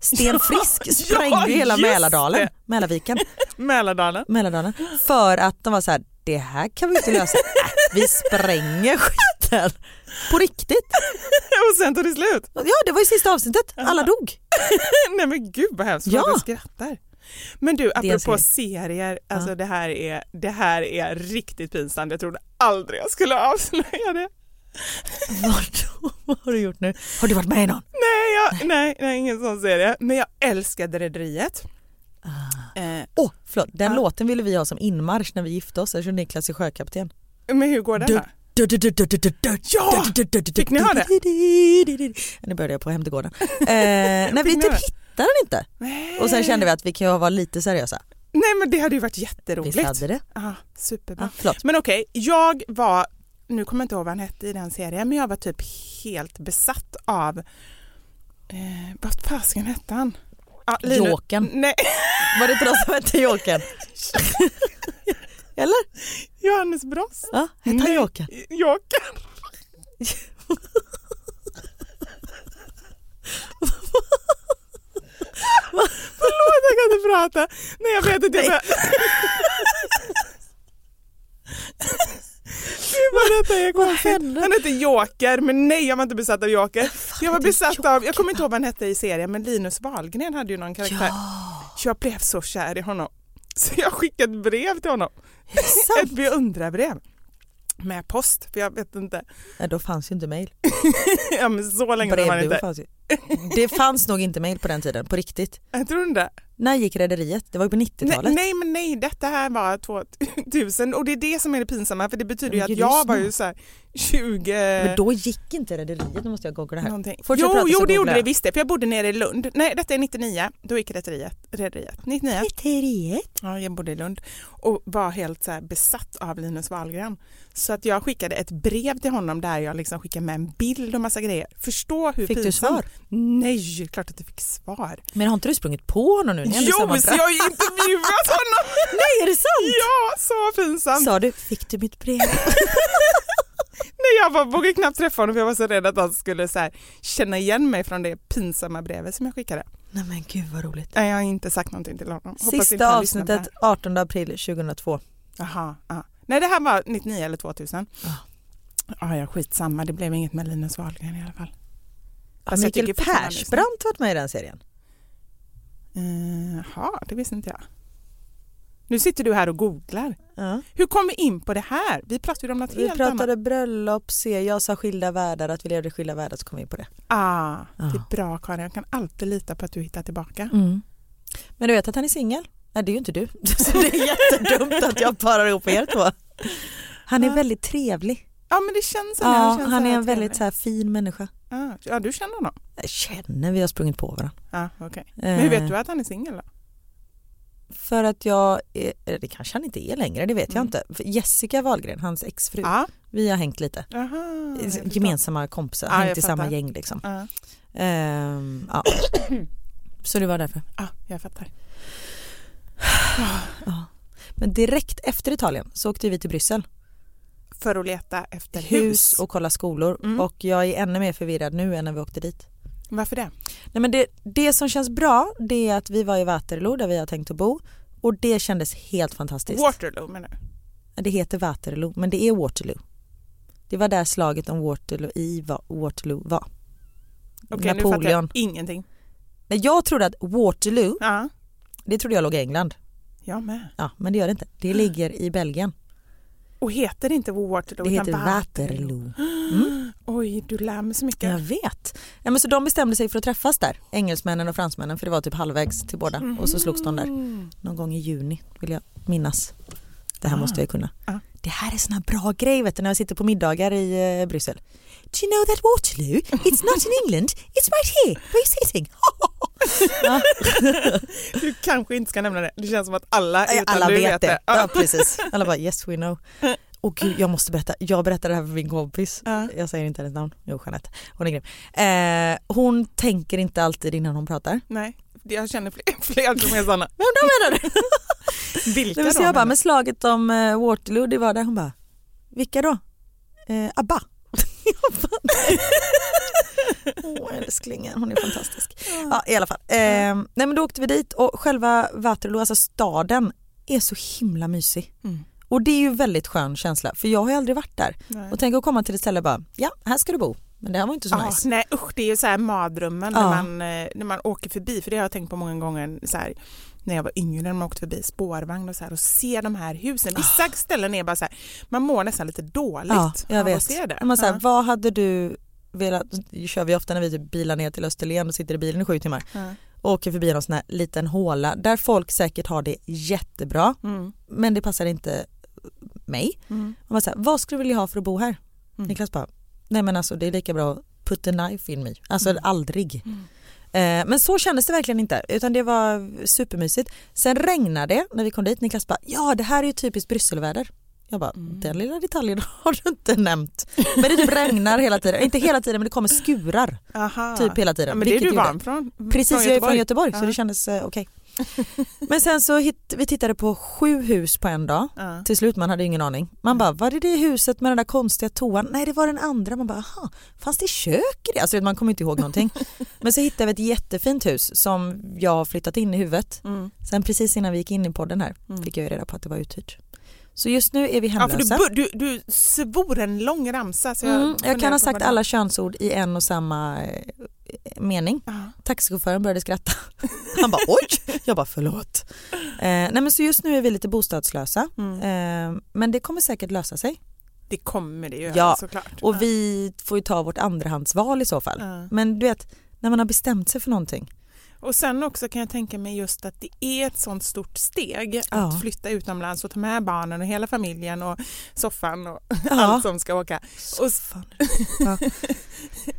Sten Frisk sprängde ja, hela Mälardalen, det. Mälarviken, Mälardalen. Mälardalen för att de var så här, det här kan vi inte lösa, äh, vi spränger skiten. På riktigt. och sen tog det slut. Ja det var ju sista avsnittet, alla dog. Nej men gud vad hemskt, Ja. jag skrattar. Men du, apropå serier, alltså Ja. det, här är, det här är riktigt pinsamt. Jag trodde aldrig jag skulle avslöja det. Vadå? Vad har du gjort nu? Har du varit med i någon? Nej, jag, nej, nej, ingen sån serie. Men jag älskade Rederiet. Eh, Åh, förlåt. Den Ja. låten ville vi ha som inmarsch när vi gifte oss eftersom Niklas är sjökapten. men hur går den då? Ja! Fick ni ha det? Nu började jag på Hemtegården. Eh, nej, vi typ hittade den inte. Och sen kände vi att vi kan vara lite seriösa. Nej men det hade ju varit jätteroligt. Visst hade det? Ja, superbra. Förlåt. Men okej, jag var, nu kommer jag inte ihåg vad han hette i den serien, men jag var typ helt besatt av, eh, vad fasiken hette han? Linus- Jokern. Nej, Var det inte de som hette Jokern? Eller? Johannes Brost. Ja, hette han Nej, Jokern? Jokern. Förlåt, jag kan inte prata. Nej, jag vet inte. Jag. Gud vad detta är konstigt. Han heter Joker, men nej jag var inte besatt av Joker. Jag var besatt av, jag Joker? kommer inte ihåg vad han hette i serien, men Linus Wahlgren hade ju någon karaktär. Jag blev så kär i honom. Så jag skickade ett brev till honom. Ett beundrarbrev. Med post, för jag vet inte. Ja, då fanns ju inte mail. Ja men så länge Brevduvor fanns ju. Det fanns nog inte mail på den tiden, på riktigt. Jag tror inte. När gick Rederiet? Det var ju på Nej, 90-talet. nej men nej, detta här var 2000 och det är det som är det pinsamma för det betyder ju att jag var ju så här 20... Men då gick inte Rederiet, nu måste jag googla här. Någonting. Fortsätt Jo, prata jo det gjorde det visst det, för jag bodde nere i Lund. Nej, detta är 99, då gick Rederiet. Rederiet. 99. Rederiet? Ja, jag bodde i Lund och var helt så besatt av Linus Wahlgren. Så att jag skickade ett brev till honom där jag liksom skickade med en bild och massa grejer. Förstå hur Fick du pinsamt. svar? Nej, klart att jag fick svar. Men har inte du sprungit på honom nu. Ni Jo, så jag har ju intervjuat honom! Nej, är det sant? Ja, så pinsamt. Sa du, fick du mitt brev? Nej, jag bara vågade knappt träffa honom för jag var så rädd att han skulle så här, känna igen mig från det pinsamma brevet som jag skickade. Nej men gud vad roligt. Nej, jag har inte sagt någonting till honom. Hoppas Sista avsnittet 18 april 2002. här. Jaha, ja. Nej, det här var 99 eller 2000. Ja. Ja, ja, skitsamma. Det blev inget med Linus Wahlgren i alla fall. Fast jag Mikael tycker är snygg. Persbrandt varit med i den serien? Eh, Jaha, det visste inte jag. Nu sitter du här och googlar. Ja. Hur kom vi in på det här? Vi pratade om något Vi helt pratade annat. bröllop, se, jag sa skilda världar, att vi levde i skilda världar så kom vi in på det. Ah, det Ja. är bra Karin, jag kan alltid lita på att du hittar tillbaka. Men du vet att han är singel? Nej det är ju inte du. Så det är jättedumt att jag parar ihop er två. Han är Ja. väldigt trevlig. Ja men det känns så. Ja, det känns han är en väldigt så här fin människa. Ja, ja, du känner honom? Jag känner, vi har sprungit på varandra. Ja, okej. Men hur Eh. vet du att han är singel då? För att jag, är, det kanske han inte är längre, det vet jag Mm. inte. För Jessica Wahlgren, hans exfru, Ja. vi har hängt lite. Jag förstår. Gemensamma kompisar, jag hängt i samma gäng liksom. Ja, Ehm, ja. Så det var därför. ja, jag fattar. Men direkt efter Italien så åkte vi till Bryssel. För att leta efter hus. Hus och kolla skolor. Mm. Och jag är ännu mer förvirrad nu än när vi åkte dit. Varför det? Nej, men det, det som känns bra det är att vi var i Waterloo där vi har tänkt att bo. Och det kändes helt fantastiskt. Waterloo menar du? Det heter Waterloo men det är Waterloo. Det var där slaget om Waterloo i Waterloo var. Okej, nu fattar Napoleon. jag ingenting. Nej, jag trodde att Waterloo, Ja, det trodde jag låg i England. jag med. Ja, men det gör det inte. Det ligger i Belgien. Och heter det inte Waterloo? Det heter Waterloo. Oj, du lär mig så mycket. Jag vet. Ja, men så de bestämde sig för att träffas där, engelsmännen och fransmännen, för det var typ halvvägs till båda. Och så slogs de där någon gång i juni, vill jag minnas. Det här Ah. måste jag kunna. Ah. Det här är såna bra grejer vet du, när jag sitter på middagar i eh, Bryssel. Do you know that Waterloo? It's not in England, it's right here, where you're sitting. Du kanske inte ska nämna det. Det känns som att alla utan alla du vet det. Ja, Ja. precis. Alla bara yes we know. Och gud, jag måste berätta. Jag berättade det här för min kompis. Ja. Jag säger inte hennes namn. Jo, Jeanette. Hon är grym. Eh, hon tänker inte alltid innan hon pratar. Nej, jag känner fler, fler som är sådana. Vem då menar du? Vilka men så då, jag bara, men slaget om eh, Waterloo, det var där. Hon bara, vilka då? Eh, Abba. Åh älsklingen, hon är fantastisk. Ja i alla fall. Eh, nej men då åkte vi dit och själva Waterloo, alltså staden, är så himla mysig. Mm. Och det är ju väldigt skön känsla för jag har ju aldrig varit där. Nej. Och tänk att komma till ett ställe och bara, ja här ska du bo. Men det här var inte så Ja, nice. nej usch, det är ju så här mardrömmen Ja. när, man, eh, när man åker förbi, för det har jag tänkt på många gånger så här, när jag var yngre, när man åkte förbi spårvagn och så här och ser de här husen. Vissa ställen är bara så här, man mår nästan lite dåligt Ja, jag av vet. att se det. Men så här, Ja. Vad hade du velat, kör vi ofta när vi typ bilar ner till Österlen och sitter i bilen i sju timmar. Ja. och åker förbi någon sån här liten håla där folk säkert har det jättebra Mm. men det passar inte mig. Mm. Man så här, vad skulle du vilja ha för att bo här? Mm. Niklas bara, nej men alltså det är lika bra att put a knife in me. Alltså Mm. aldrig. Mm. Eh, men så kändes det verkligen inte utan det var supermysigt. Sen regnade det när vi kom dit. Niklas bara, ja det här är ju typiskt Brysselväder. Jag bara, Mm. den lilla detaljen har du inte nämnt. Men det typ regnar hela tiden, inte hela tiden men det kommer skurar Aha. typ hela tiden. Ja, men det är du van från? Precis, från jag är från Göteborg så Ja. det kändes eh, okej. Men sen så hit, vi tittade på sju hus på en dag. Ja. Till slut man hade ingen aning. Man bara, var det det huset med den där konstiga toan? Nej det var den andra. Man bara, aha, fanns det kök i det? Alltså man kommer inte ihåg någonting. Men så hittade vi ett jättefint hus som jag har flyttat in i huvudet. Mm. Sen precis innan vi gick in i podden här Mm. fick jag ju reda på att det var uthyrt. Så just nu är vi Ja, hemlösa. du, bu- du, du svor en lång ramsa. Så jag, mm, jag kan ha sagt alla könsord i en och samma eh, mening. Ja. Taxichauffören började skratta. Han bara oj, jag bara förlåt. Eh, nej men så just nu är vi lite bostadslösa Mm. eh, men det kommer säkert lösa sig. Det kommer det ju Ja, såklart. Och Ja. vi får ju ta vårt andrahandsval i så fall. Ja. Men du vet, när man har bestämt sig för någonting. Och sen också kan jag tänka mig just att det är ett sånt stort steg Ja. att flytta utomlands och ta med barnen och hela familjen och soffan och Ja. allt som ska åka. Och Fan. Ja,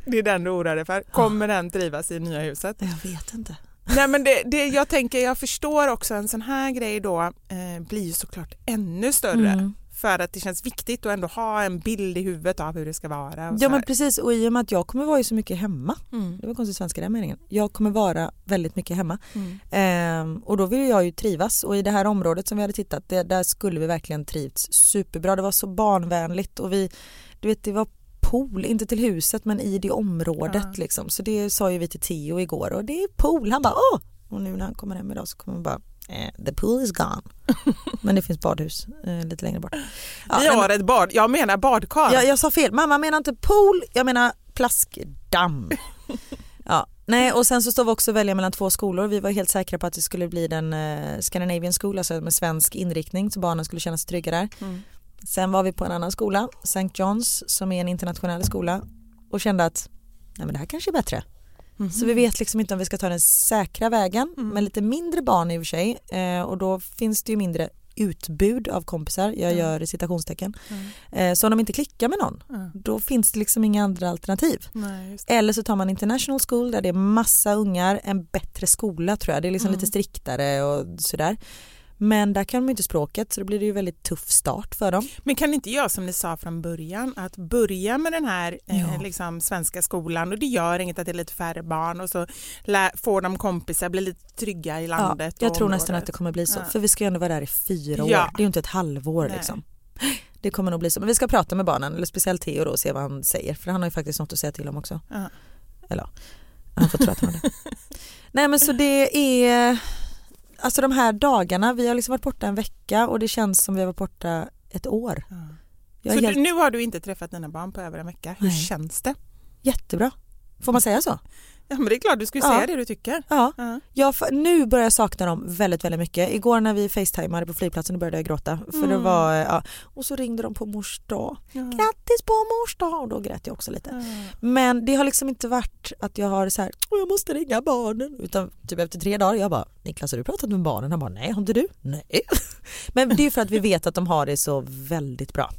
det är den du oroar dig för. Kommer den trivas i nya huset? jag vet inte. Nej men det, det, jag tänker, jag förstår också en sån här grej då eh, blir ju såklart ännu större. Mm. För att det känns viktigt att ändå ha en bild i huvudet av hur det ska vara. Ja men precis och i och med att jag kommer vara så mycket hemma. Mm. Det var konstigt svenska den meningen. Jag kommer vara väldigt mycket hemma. Mm. Ehm, och då vill jag ju trivas och i det här området som vi hade tittat det, där skulle vi verkligen trivts superbra. Det var så barnvänligt och vi, du vet det var pool, inte till huset men i det området Ja. liksom. Så det sa ju vi till Theo igår och det är pool. Han bara åh! Och nu när han kommer hem idag så kommer han bara eh, the pool is gone. men det finns badhus eh, lite längre bort. Ja, Vi har ett bad, jag menar badkar. jag, jag sa fel, mamma menar inte pool, jag menar plaskdamm. ja. Nej och sen så står vi också och välja mellan två skolor. Vi var helt säkra på att det skulle bli den eh, Scandinavian School, alltså med svensk inriktning så barnen skulle känna sig trygga där. Mm. Sen var vi på en annan skola, St. John's som är en internationell skola och kände att nej men det här kanske är bättre. Mhm. Så vi vet liksom inte om vi ska ta den säkra vägen Mm. med lite mindre barn i och för sig eh, och då finns det ju mindre utbud av kompisar, jag Mm. gör citationstecken. Mm. Eh, så om de inte klickar med någon Mm. då finns det liksom inga andra alternativ. Nej. Eller så tar man international school där det är massa ungar, en bättre skola tror jag, det är liksom Mm. lite striktare och sådär. Men där kan de inte språket så då blir det ju väldigt tuff start för dem. Men kan inte göra som ni sa från början, att börja med den här Ja. eh, liksom, svenska skolan och det gör inget att det är lite färre barn och så får de kompisar, blir lite trygga i Ja, landet. jag och tror nästan att det kommer bli så, Ja. för vi ska ju ändå vara där i fyra år, Ja. det är ju inte ett halvår Nej. liksom. Det kommer nog bli så, men vi ska prata med barnen, eller speciellt Theo då och se vad han säger, för han har ju faktiskt något att säga till om också. Ja. Eller ja, han får tro att han har det. Nej men så det är, alltså de här dagarna, vi har liksom varit borta en vecka och det känns som vi har varit borta ett år. Jag Så helt, nu har du inte träffat dina barn på över en vecka, hur Nej. känns det? jättebra. Får man säga så? Ja men det är klart, du ju Ja. säga det du tycker. Ja. Ja. Jag, nu börjar jag sakna dem väldigt, väldigt mycket. Igår när vi facetimade på flygplatsen började jag gråta. För det Mm. var, ja. Och så ringde de på mors dag. Ja. Grattis på mors dag! Och då grät jag också lite. Ja. Men det har liksom inte varit att jag har så här, "Åh, jag måste ringa barnen. Utan typ efter tre dagar, jag bara, Niklas har du pratat med barnen? Han bara, nej har inte du? Nej. Men det är för att vi vet att de har det så väldigt bra.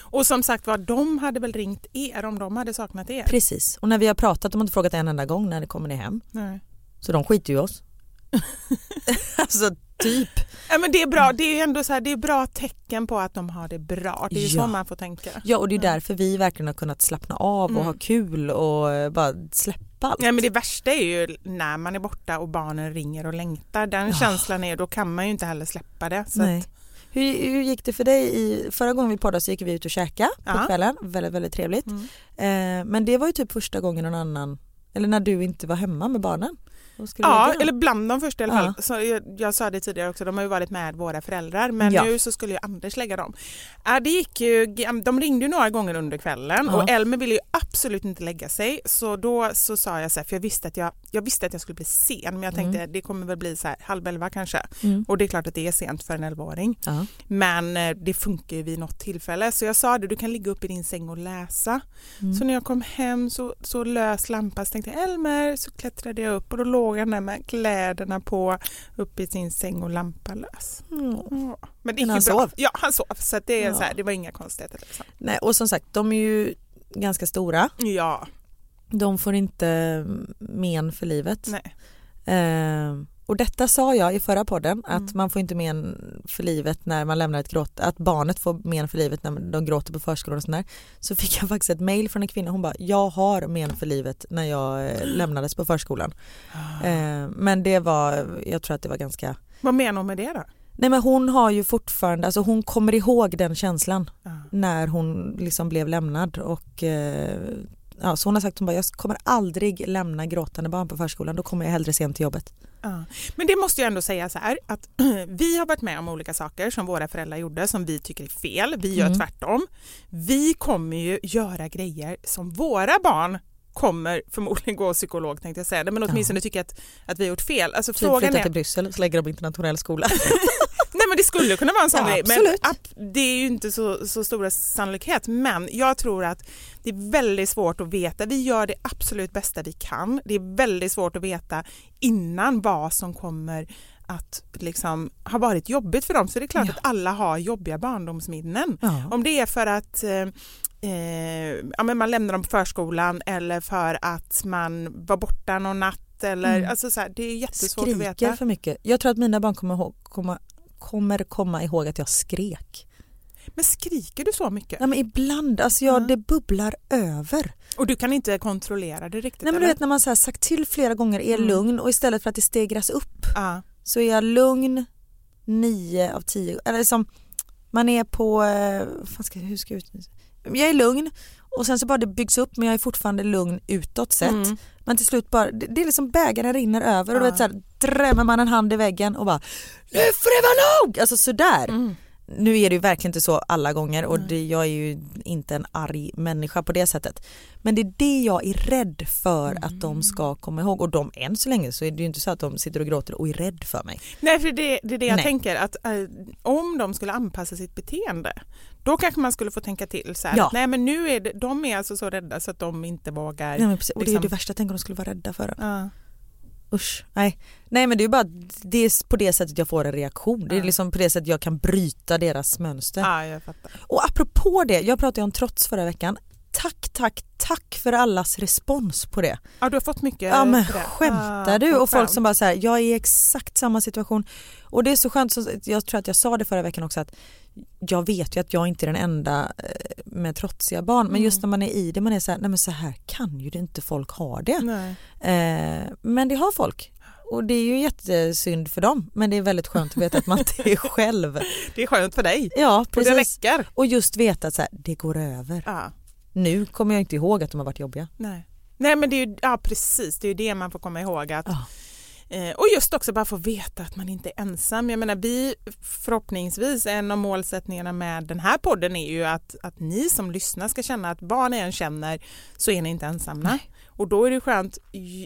Och som sagt var, de hade väl ringt er om de hade saknat er? Precis. Och när vi har pratat, de har inte frågat en enda gång när det kommer ni hem. Nej. Så de skiter ju i oss. alltså typ. Ja, men det är bra, det är ändå så här, det är bra tecken på att de har det bra. Det är ju Ja. så man får tänka. Ja och det är därför vi verkligen har kunnat slappna av och Mm. ha kul och eh, bara släppa allt. Ja, men det värsta är ju när man är borta och barnen ringer och längtar. Den Ja. känslan är, då kan man ju inte heller släppa det. Så Nej. att, Hur, hur gick det för dig? I, förra gången vi poddade så gick vi ut och käka på Ja. kvällen. Väldigt, väldigt trevligt. Mm. Eh, men det var ju typ första gången någon annan, eller när du inte var hemma med barnen. Ja, eller bland de första i alla Ja. fall. Så jag, jag sa det tidigare också, de har ju varit med våra föräldrar men Ja. nu så skulle ju Anders lägga dem. Ja, det gick ju, de ringde ju några gånger under kvällen Ja. och Elmer ville ju absolut inte lägga sig så då så sa jag så här, för jag visste att jag, jag visste att jag skulle bli sen men jag tänkte det kommer väl bli så här halv elva kanske. Mm. Och det är klart att det är sent för en elvaåring. Ja. Men eh, det funkar ju vid något tillfälle så jag sa det, du kan ligga upp i din säng och läsa. Mm. Så när jag kom hem så, så lös lampa så tänkte jag Elmer så klättrade jag upp och då låg han där med kläderna på uppe i sin säng och lampan lös. Mm. Ja. Men Men han bra. sov? Ja han sov så det, är Ja. så här, det var inga konstigheter. Liksom. Nej, och som sagt, de är ju ganska stora. Ja, De får inte mm, men för livet. nej. Eh, och detta sa jag i förra podden, Mm. att man får inte men för livet när man lämnar ett gråt, att barnet får men för livet när de gråter på förskolan och sådär. Så fick jag faktiskt ett mail från en kvinna, hon bara, jag har men för livet när jag eh, lämnades på förskolan. Ah. Eh, men det var, jag tror att det var ganska, Vad menar hon med det då? nej men hon har ju fortfarande, alltså hon kommer ihåg den känslan Ja. när hon liksom blev lämnad och eh, ja, så hon har sagt hon bara, jag kommer aldrig lämna gråtande barn på förskolan, då kommer jag hellre sent till jobbet. Ja. Men det måste jag ändå säga så här att vi har varit med om olika saker som våra föräldrar gjorde som vi tycker är fel. Vi gör Mm. tvärtom. Vi kommer ju göra grejer som våra barn kommer förmodligen gå psykolog tänkte jag säga men åtminstone tycker att, att vi har gjort fel. Alltså Typ frågan flytta är, till Bryssel och så lägger de internationell skola. nej men det skulle kunna vara en sån Ja, grej, men att, det är ju inte så, så stora sannolikhet. Men jag tror att det är väldigt svårt att veta. Vi gör det absolut bästa vi kan. Det är väldigt svårt att veta innan vad som kommer att liksom ha varit jobbigt för dem. Så det är klart Ja. att alla har jobbiga barndomsminnen. Ja. Om det är för att eh, eh, ja, men man lämnar dem på förskolan eller för att man var borta någon natt. Eller, Mm. alltså så här, det är jättesvårt att Skriker veta. för mycket. Jag tror att mina barn kommer, ihåg, komma, kommer komma ihåg att jag skrek. Men skriker du så mycket? Ja, men ibland, alltså jag, Ja. det bubblar över. Och du kan inte kontrollera det riktigt? Nej, men du eller? vet när man så sagt till flera gånger är Mm. lugn och istället för att det stegras upp Ja. Så är jag lugn nio av tio. Eller som man är på, eh, ska, hur ska jag ut? Jag är lugn och sen så bara det byggs upp men jag är fortfarande lugn utåt sett. Mm. Men till slut bara, det, det är liksom bägaren rinner över och Ja. du vet drämmer man en hand i väggen och bara nu får det vara nog! Alltså sådär. Mm. Nu är det ju verkligen inte så alla gånger och det, jag är ju inte en arg människa på det sättet. Men det är det jag är rädd för att Mm. de ska komma ihåg och de än så länge så är det ju inte så att de sitter och gråter och är rädd för mig. Nej, för det, det är det jag Nej. tänker att eh, om de skulle anpassa sitt beteende då kanske man skulle få tänka till så här, Ja. att, nej men nu är det, de är alltså så rädda så att de inte vågar. Nej, men precis. Och det är liksom- det värsta, tänk om de skulle vara rädda för en. Ja. Usch, nej. Nej men det är bara det är på det sättet jag får en reaktion. Det är liksom på det sättet jag kan bryta deras mönster. ja, jag fattar. Och apropå det, jag pratade om trots förra veckan. Tack, tack, tack för allas respons på det. Ja, du har fått mycket Ja men skämtar du? vad Och folk som bara så här, jag är i exakt samma situation. Och det är så skönt, så jag tror att jag sa det förra veckan också att jag vet ju att jag inte är den enda eh, med trotsiga barn men Mm. just när man är i det man är så här, nej men så här kan ju det inte folk ha det. Eh, men det har folk. Och det är ju jättesynd för dem men det är väldigt skönt att veta att man inte är själv. Det är skönt för dig. Ja Och det precis. räcker. Och just veta att så här, det går över. Ja. Nu kommer jag inte ihåg att de har varit jobbiga. Nej. Nej men det är ju, ja precis, det är ju det man får komma ihåg att Ja. eh, och just också bara få veta att man inte är ensam. Jag menar vi förhoppningsvis en av målsättningarna med den här podden är ju att, att ni som lyssnar ska känna att vad ni än känner så är ni inte ensamma. Och då är det skönt,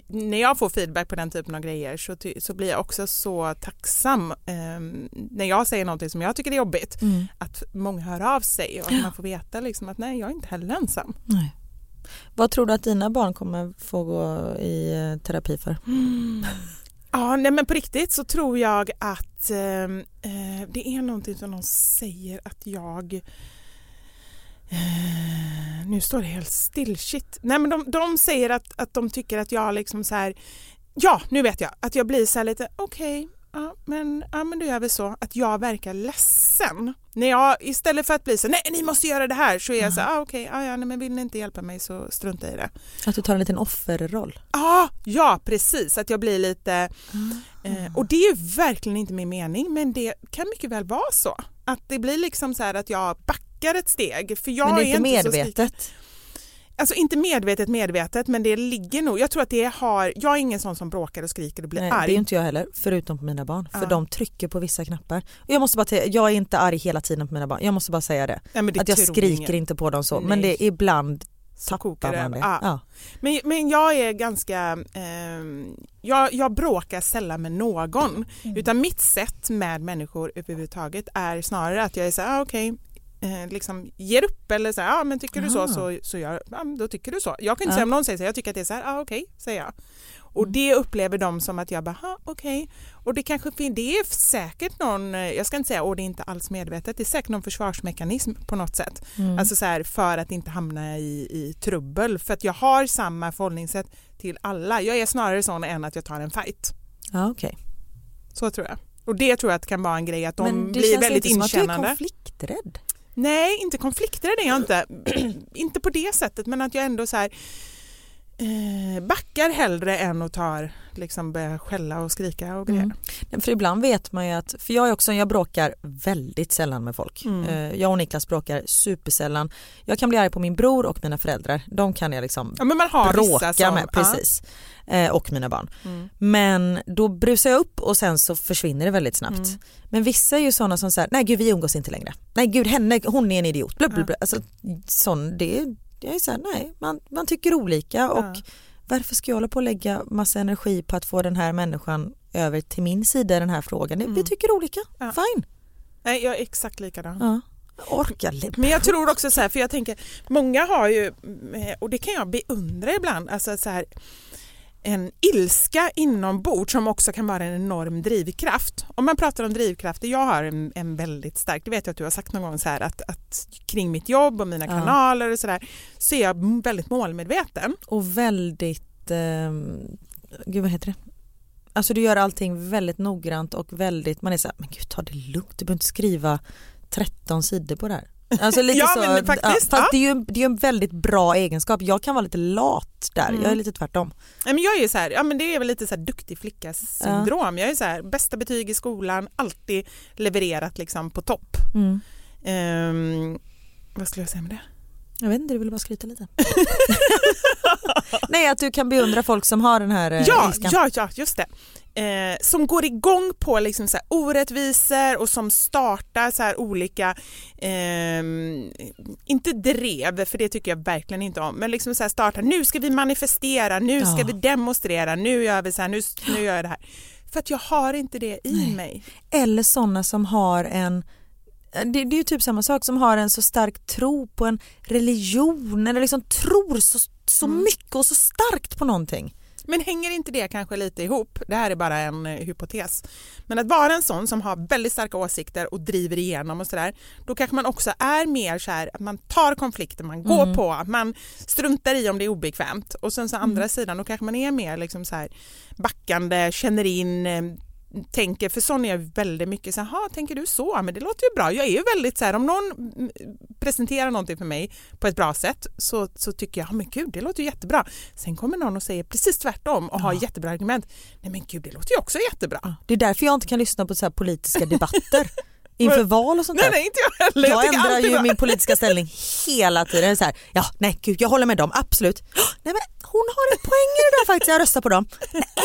när jag får feedback på den typen av grejer så, så blir jag också så tacksam eh, när jag säger någonting som jag tycker är jobbigt att många hör av sig och att man får veta liksom att nej jag är inte heller ensam. Nej. Vad tror du att dina barn kommer få gå i eh, terapi för? Ja, nej men på riktigt så tror jag att ehm, eh, det är någonting som de säger att jag eh, nu står det helt still, shit. Nej men de, de säger att, att de tycker att jag liksom så här, ja nu vet jag, att jag blir så här lite okej, ja, men, ja men då gör vi så, att jag verkar ledsen. När jag istället för att bli så nej ni måste göra det här så är jag så här, ah, okej, ja, ja, nej, men vill ni inte hjälpa mig så strunta i det. Att du tar en liten offerroll? Ja, ja precis, att jag blir lite... Eh, och det är ju verkligen inte min mening men det kan mycket väl vara så. Att det blir liksom så här att jag backar ett steg. För jag Men det är inte medvetet? Alltså inte medvetet medvetet men det ligger nog. Jag tror att det har... Jag är ingen sån som bråkar och skriker och blir Nej, arg. det är inte jag heller, förutom på mina barn. För Ja. de trycker på vissa knappar. Och jag måste bara säga, jag är inte arg hela tiden på mina barn. Jag måste bara säga det. Men det att jag skriker ingen. inte på dem så. Nej. Men det är ibland Så kokar det det. över. Ja. Ja. Men, men jag är ganska... ehm, jag, jag bråkar sällan med någon. Mm. Utan mitt sätt med människor överhuvudtaget är snarare att jag är så här, ah, okej, eh, liksom ger upp eller så här, ja ah, men tycker du så så, så gör, ja, då tycker du så. Jag kan inte Ja. säga om någon säger så jag tycker att det är så här, ah, okej, säger jag. Och Mm. det upplever de som att jag bara, okej. Och det kanske det är säkert någon, eh, jag ska inte säga, och det är inte alls medvetet, det är säkert någon försvarsmekanism på något sätt. Mm. Alltså så här, för att inte hamna i, i trubbel. För att jag har samma förhållningssätt till alla. Jag är snarare sån än att jag tar en fight. ja okej. Så tror jag. Och det tror jag att kan vara en grej att de Men det blir känns väldigt inte som att du är inkännande. konflikträdd. Nej, inte konflikträdd är jag inte. inte på det sättet men att jag ändå så här eh, backar hellre än att tar, liksom börjar skälla och skrika och grejer. Mm. För ibland vet man ju att, för jag är också, jag bråkar väldigt sällan med folk. Mm. Eh, Jag och Niklas bråkar supersällan. Jag kan bli arg på min bror och mina föräldrar. De kan jag liksom Ja men man har bråka som, med. Precis. Eh, Och mina barn. Ja. Mm. Men då brusar jag upp och sen så försvinner det väldigt snabbt. Mm. Men vissa är ju sådana som säger, nej gud vi umgås inte längre. Nej gud henne, hon är en idiot. Blub, blub, blub. Alltså, sån, det, jag är så här, nej man, man tycker olika och Ja. varför ska jag hålla på och lägga massa energi på att få den här människan över till min sida i den här frågan. Vi Mm. tycker olika, Ja. fine. Nej, jag är exakt likadan. Ja. Orkar Men jag tror också så här, för jag tänker, många har ju, och det kan jag beundra ibland, alltså så här, en ilska inombords som också kan vara en enorm drivkraft. Om man pratar om drivkrafter, jag har en, en väldigt stark, det vet jag att du har sagt någon gång så här att, att kring mitt jobb och mina Ja. kanaler och sådär så är jag väldigt målmedveten. och väldigt, ehm, gud vad heter det? Alltså du gör allting väldigt noggrant och väldigt, man är så här, men gud ta det lugnt, du behöver inte skriva 13 sidor på det här. Alltså lite Ja, så, men faktiskt, fast ja. det är ju en, det är en väldigt bra egenskap. Jag kan vara lite lat där, Mm. jag är lite tvärtom. Nej, men jag är ju så här, ja men det är väl lite så här duktig flicka syndrom. Jag är så här, bästa betyg i skolan, alltid levererat liksom på topp. Mm. Ehm, vad skulle jag säga med det? Jag vet inte, du vill bara skryta lite. Nej att du kan beundra folk som har den här eh, Ja, ilskan. ja, ja, just det. Eh, som går igång på liksom så här orättvisor och som startar så här olika, ehm, inte drev för det tycker jag verkligen inte om, men liksom så här startar, nu ska vi manifestera, nu ska Ja. vi demonstrera, nu gör vi så här, nu, nu gör jag det här. För att jag har inte det i Nej. mig. Eller sådana som har en det, det är ju typ samma sak som har en så stark tro på en religion eller liksom tror så, så Mm. mycket och så starkt på någonting. Men hänger inte det kanske lite ihop? Det här är bara en eh, hypotes. Men att vara en sån som har väldigt starka åsikter och driver igenom och sådär, då kanske man också är mer så här att man tar konflikter, man går Mm. på, man struntar i om det är obekvämt och sen så andra sidan då kanske man är mer liksom så här backande, känner in, eh, tänker, för sån är jag väldigt mycket så här, "Jaha, tänker du så? Men det låter ju bra. Jag är ju väldigt så här, om någon mm, presenterar någonting för mig på ett bra sätt så, så tycker jag, "Ja, men gud, det låter ju jättebra. Sen kommer någon och säger precis tvärtom och har jättebra argument. Nej men gud, det låter ju också jättebra. Det är därför jag inte kan lyssna på så här politiska debatter inför val och sånt Nej, där. nej, inte jag heller. Jag tycker ändrar ju bara- min politiska ställning hela tiden. Så här, ja, nej gud, jag håller med dem, absolut. Nej men hon har en poäng i det där faktiskt, jag röstar på dem.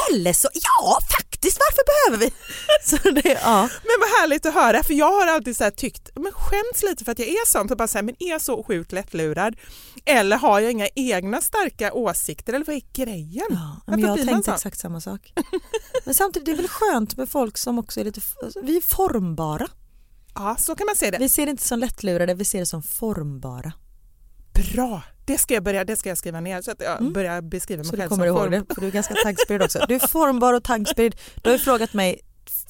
Eller så, ja faktiskt, varför behöver vi? Så det, ja. Men vad härligt att höra, för jag har alltid så tyckt, men skäms lite för att jag är sån, så bara så här, men är jag så sjukt lättlurad? Eller har jag inga egna starka åsikter, eller vad är grejen? Ja, men jag tänkte exakt samma sak. Men samtidigt det är väl skönt med folk som också är lite, vi är formbara. Ja, så kan man se det. Vi ser det inte som lättlurade, vi ser det som formbara. Bra, det ska jag, börja, det ska jag skriva ner så att jag börjar beskriva mig Mm. Så du själv kommer som ihåg form. det, för du är ganska tankspridd också. Du är formbar och tankspridd. Du har ju frågat mig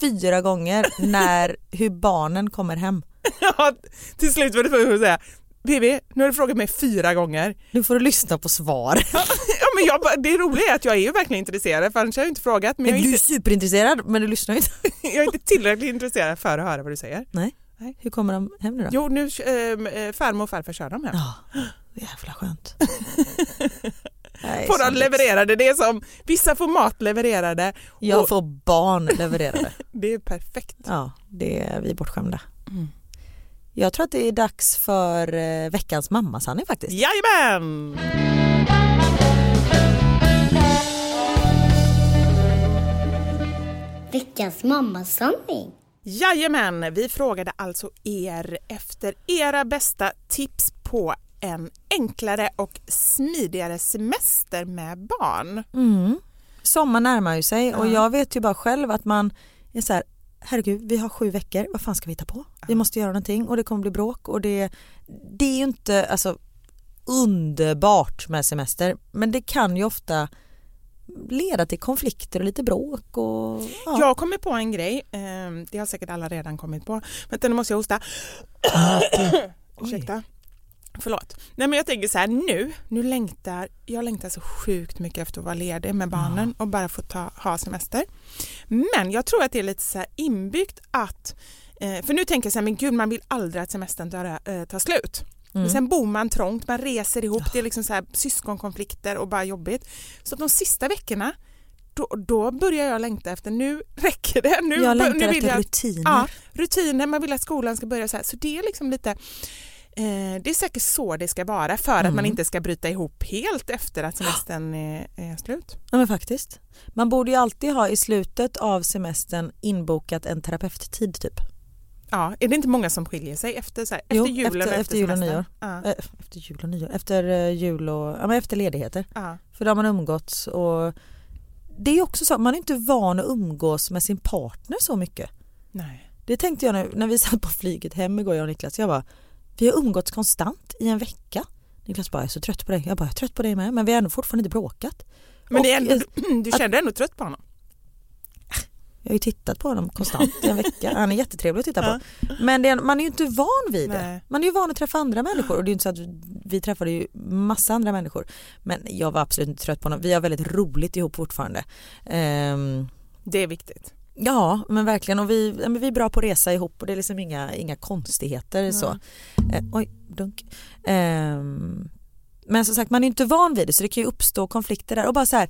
fyra gånger när, hur barnen kommer hem. Ja, till slut var det tvungen att säga, Vivi, nu har du frågat mig fyra gånger. Nu får du lyssna på svar. Ja, men jag, det roliga är att jag är ju verkligen intresserad, för annars har jag inte frågat. Men jag Men är, du är inte, superintresserad men du lyssnar inte. jag är inte tillräckligt intresserad för att höra vad du säger. Nej. Nej. Hur kommer de hem nu då? Jo, nu äh, farmor och farfar kör dem hem. Ja, jävla skönt. Nej, Får de levererade, det är som, vissa får mat levererade. Jag och får barn levererade. Det är perfekt. Ja, det är vi bortskämda. Mm. Jag tror att det är dags för eh, veckans mamma-sanning faktiskt. Jajamän! Veckans mammasanning. Jajamän, vi frågade alltså er efter era bästa tips på en enklare och smidigare semester med barn. Mm. Sommar närmar ju sig och Ja. jag vet ju bara själv att man är så här, herregud vi har sju veckor, vad fan ska vi hitta på? Vi måste göra någonting och det kommer bli bråk och det, det är ju inte alltså, underbart med semester men det kan ju ofta leda till konflikter och lite bråk och ja. Jag kommer på en grej, eh, det har säkert alla redan kommit på. Vänta nu måste jag hosta. Ursäkta. Förlåt. Nej men jag tänker så här nu, nu längtar, jag längtar så sjukt mycket efter att vara ledig med barnen och bara få ta, ha semester. Men jag tror att det är lite så här inbyggt att, eh, för nu tänker jag så här, men gud man vill aldrig att semestern tar, eh, tar slut. Men sen bor man trångt, man reser ihop, det är liksom så här syskonkonflikter och bara jobbigt. Så att de sista veckorna då, då börjar jag längta efter, nu räcker det. Nu, jag längtar nu vill efter jag, rutiner. Ja, rutiner, man vill att skolan ska börja så här. Så det är liksom lite, eh, det är säkert så det ska vara för att Mm. man inte ska bryta ihop helt efter att semestern är, är slut. Ja men faktiskt. Man borde ju alltid ha i slutet av semestern inbokat en terapeuttid typ. Ja, är det inte många som skiljer sig efter, så här, efter Jo, julen efter- efter, efter jul och nyår. Ja, Eh, efter jul och nyår, efter eh, jul och, ja men efter ledigheter. ja. För då har man umgåtts och det är också så, man är inte van att umgås med sin partner så mycket. Nej. Det tänkte jag när, när vi satt på flyget hem igår jag och Niklas. Jag bara, vi har umgåtts konstant i en vecka. Niklas bara, jag är så trött på dig. Jag bara, jag är trött på dig med. Men vi har ändå fortfarande inte bråkat. Men Och, ändå, eh, du kände ändå trött på honom? Jag har ju tittat på honom konstant i en vecka. Han är jättetrevlig att titta på. Men är, man är ju inte van vid det. Nej. Man är ju van att träffa andra människor och det är ju inte så att vi träffade ju massa andra människor. Men jag var absolut inte trött på honom. Vi har väldigt roligt ihop fortfarande. Ehm, Det är viktigt. Ja men verkligen och vi, ja, vi är bra på att resa ihop och det är liksom inga, inga konstigheter så. Eh, oj, dunk. Ehm, men som sagt man är inte van vid det så det kan ju uppstå konflikter där och bara så här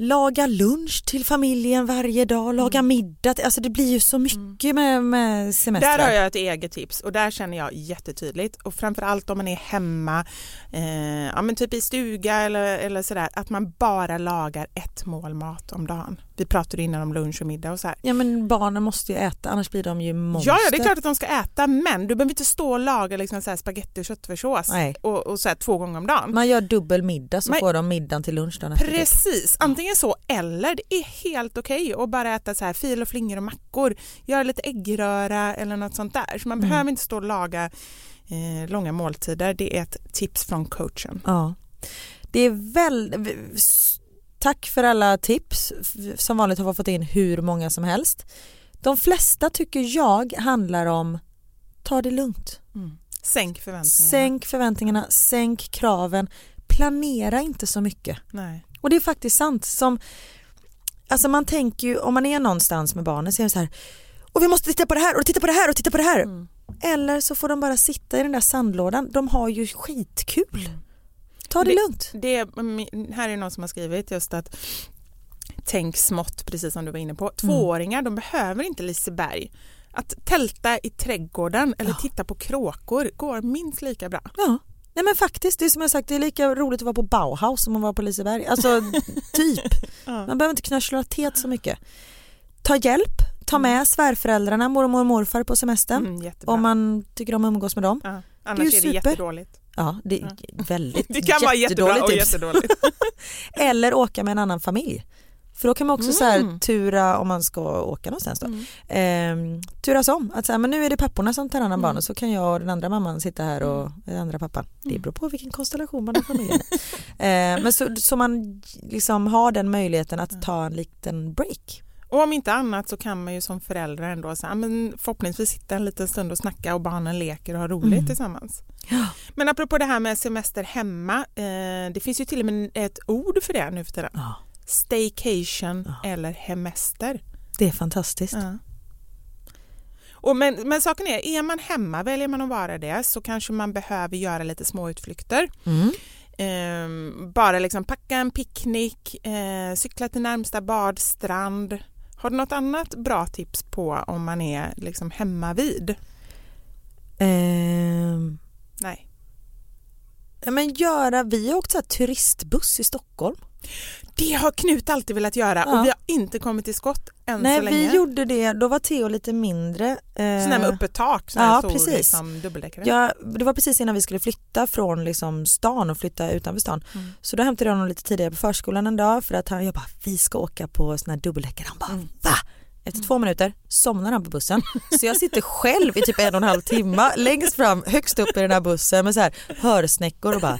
laga lunch till familjen varje dag, laga Mm. middag, alltså det blir ju så mycket med, med semestrar. Där har jag ett eget tips och där känner jag jättetydligt och framförallt om man är hemma, eh, ja men typ i stuga eller, eller sådär, att man bara lagar ett mål mat om dagen. Vi pratade innan om lunch och middag och så här. Ja men barnen måste ju äta annars blir de ju monster. Ja, ja, det är klart att de ska äta men du behöver inte stå och laga liksom så här spagetti och köttfärssås Nej. och, och så här två gånger om dagen. Man gör dubbel middag så Men- får de middagen till lunch dagen. Precis, antingen så eller det är helt okej att bara äta så här fil och flingor och mackor, göra lite äggröra eller något sånt där. Så man Mm. behöver inte stå och laga eh, långa måltider. Det är ett tips från coachen. Ja. Det är väl... Tack för alla tips. Som vanligt har vi fått in hur många som helst. De flesta tycker jag handlar om ta det lugnt. Sänk förväntningarna. Sänk förväntningarna, sänk kraven. Planera inte så mycket. Nej. Och det är faktiskt sant. Som, alltså man tänker ju, om man är någonstans med barnen så är det så här och vi måste titta på det här och titta på det här och titta på det här. Mm. Eller så får de bara sitta i den där sandlådan. De har ju skitkul. Ta det, Det- lugnt. Det är, här är någon som har skrivit just att tänk smått, precis som du var inne på. Tvååringar, de behöver inte Liseberg. Att tälta i trädgården eller titta på kråkor går minst lika bra. Ja. Nej men faktiskt, det är som jag sagt, det är lika roligt att vara på Bauhaus som att vara på Liseberg. Alltså typ. Ja. Man behöver inte knörsla teet så mycket. Ta hjälp, ta med svärföräldrarna, mormor och morfar på semestern. Mm, om man tycker om att umgås med dem. ja. Det är Annars ju är det super. jättedåligt. Ja, det är väldigt Det kan vara jättebra och jättedåligt. Eller åka med en annan familj. För då kan man också så här Mm. tura om man ska åka någonstans då. Ehm, turas om. Att så här, men nu är det papporna som tar hand Mm. om barnen så kan jag och den andra mamman sitta här och den andra pappan. Det Mm. beror på vilken konstellation man har familjen i. Ehm, Men så, så man liksom har den möjligheten att ta en liten break. Och om inte annat så kan man ju som förälder ändå så här, men förhoppningsvis sitta en liten stund och snacka och barnen leker och har roligt Mm. tillsammans. Men apropå det här med semester hemma, eh, det finns ju till och med ett ord för det nu för tiden. Ja. Staycation eller hemester. Det är fantastiskt. Ja. Och men, men saken är, är man hemma, väljer man att vara det så kanske man behöver göra lite små utflykter. Mm. Ehm, bara liksom packa en picknick, eh, cykla till närmsta badstrand. Har du något annat bra tips på om man är liksom hemma vid? Ehm, Nej. ja, men göra, vi har åkt så turistbuss i Stockholm. Det har Knut alltid velat göra Ja. och vi har inte kommit till skott än Nej så länge. vi gjorde det, då var Theo lite mindre. Sån här med Eh, öppet tak, sån här ja, stor precis. liksom, dubbeldäckare. Ja, det var precis innan vi skulle flytta från liksom stan och flytta utanför stan. Mm. Så då hämtade jag honom lite tidigare på förskolan en dag för att han, jag bara, vi ska åka på sån här dubbeldäckare. Han bara, Mm. va? Efter två minuter somnar han på bussen. Så jag sitter själv i typ en och en halv timme längst fram, högst upp i den här bussen med så här hörsnäckor och bara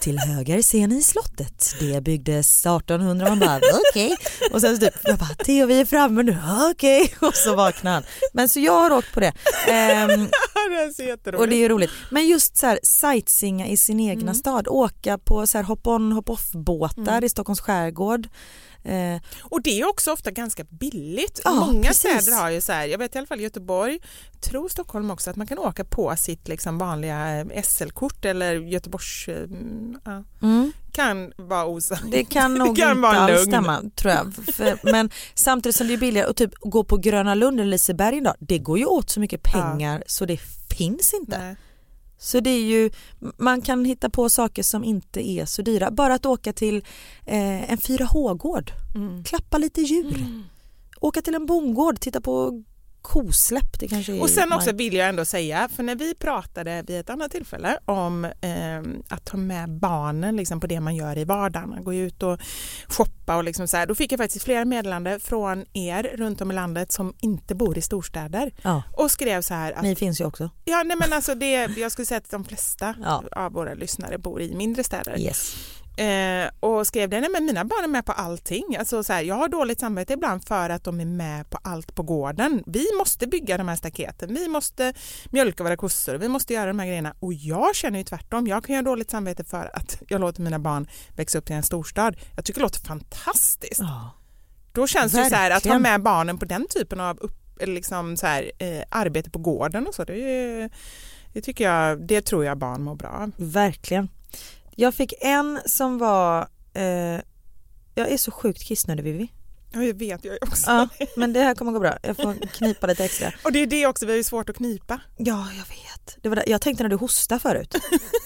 till höger ser ni slottet. Det byggdes 1800. Man bara okej. Och sen så typ, jag bara Theo vi är framme nu. Okej. Och så vaknar han. Men så jag har åkt på det. Ehm, det och det är ju roligt. Men just så här sightseeinga i sin egna Mm. stad, åka på så här hop-on hop-off båtar Mm. i Stockholms skärgård. Eh, Och det är också ofta ganska billigt. Ja, Många precis. städer har ju så här, jag vet i alla fall Göteborg, tror Stockholm också, att man kan åka på sitt liksom vanliga eh, SL-kort eller Göteborgs... eh, Ja, mm. kan vara osagt. Det kan nog kan inte alls lugn. stämma tror jag. För, men samtidigt som det är billigare att typ gå på Gröna Lund eller Liseberg idag, det går ju åt så mycket pengar så det finns inte. Nej. Så det är ju, man kan hitta på saker som inte är så dyra. Bara att åka till eh, en 4H-gård, Mm. klappa lite djur. Åka till en bondgård, titta på kosläpp. Det kanske är Och sen också vill jag ändå säga, för när vi pratade vid ett annat tillfälle om eh, att ta med barnen liksom, på det man gör i vardagen, gå ut och shoppa och liksom så här, då fick jag faktiskt flera meddelanden från er runt om i landet som inte bor i storstäder Ja, och skrev så här att ni finns ju också. Ja, nej men alltså det, jag skulle säga att de flesta Ja. av våra lyssnare bor i mindre städer. Yes. Eh, och skrev det, nej men mina barn är med på allting. Alltså så här, jag har dåligt samvete ibland för att de är med på allt på gården. Vi måste bygga de här staketen, vi måste mjölka våra kossor, vi måste göra de här grejerna. Och jag känner ju tvärtom, jag kan göra dåligt samvete för att jag låter mina barn växa upp i en storstad. Jag tycker det låter fantastiskt. Ja. Då känns det ju så här, att ha Verkligen. med barnen på den typen av upp, liksom så här, eh, arbete på gården och så, det, det tycker jag, det tror jag barn mår bra av. Verkligen. Jag fick en som var, eh, jag är så sjukt kissnödig Vivi. Ja, jag vet jag också. Ja, men det här kommer gå bra. Jag får knipa lite extra. Och det är det också, vi har ju svårt att knipa. Ja, jag vet. Det var det. Jag tänkte när du hostade förut.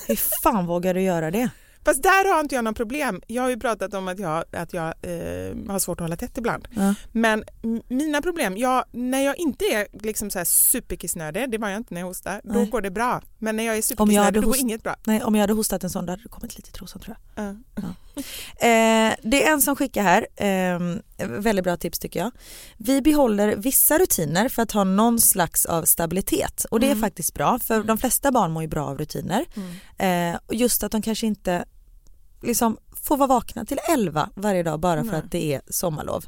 Hur fan vågar du göra det? Fast där har inte jag någon problem. Jag har ju pratat om att jag, att jag eh, har svårt att hålla tätt ibland. Ja. Men mina problem, jag, när jag inte är liksom så här superkissnödig, det var jag inte när jag hostade, då Nej. går det bra. Men när jag är superkissnödig då går inget bra. Nej, om jag hade hostat en sån då hade det kommit lite trosan tror jag. Ja. Eh, det är en som skickar här, eh, väldigt bra tips tycker jag. Vi behåller vissa rutiner för att ha någon slags av stabilitet och det är faktiskt bra för de flesta barn mår ju bra av rutiner. Eh, och just att de kanske inte liksom får vara vakna till 11 varje dag bara för Nej. att det är sommarlov.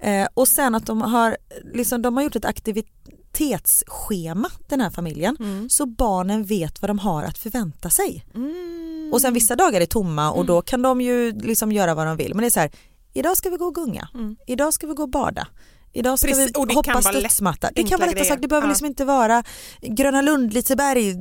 Eh, och sen att de har, liksom, de har gjort ett aktivitetsschema den här familjen så barnen vet vad de har att förvänta sig. Och sen vissa dagar är tomma och då kan de ju liksom göra vad de vill men det är så här, idag ska vi gå och gunga, idag ska vi gå och bada. Idag ska Precis, vi hoppa studsmatta. Det kan vara lätta saker, det behöver Ja. liksom inte vara Gröna Lund, Liseberg.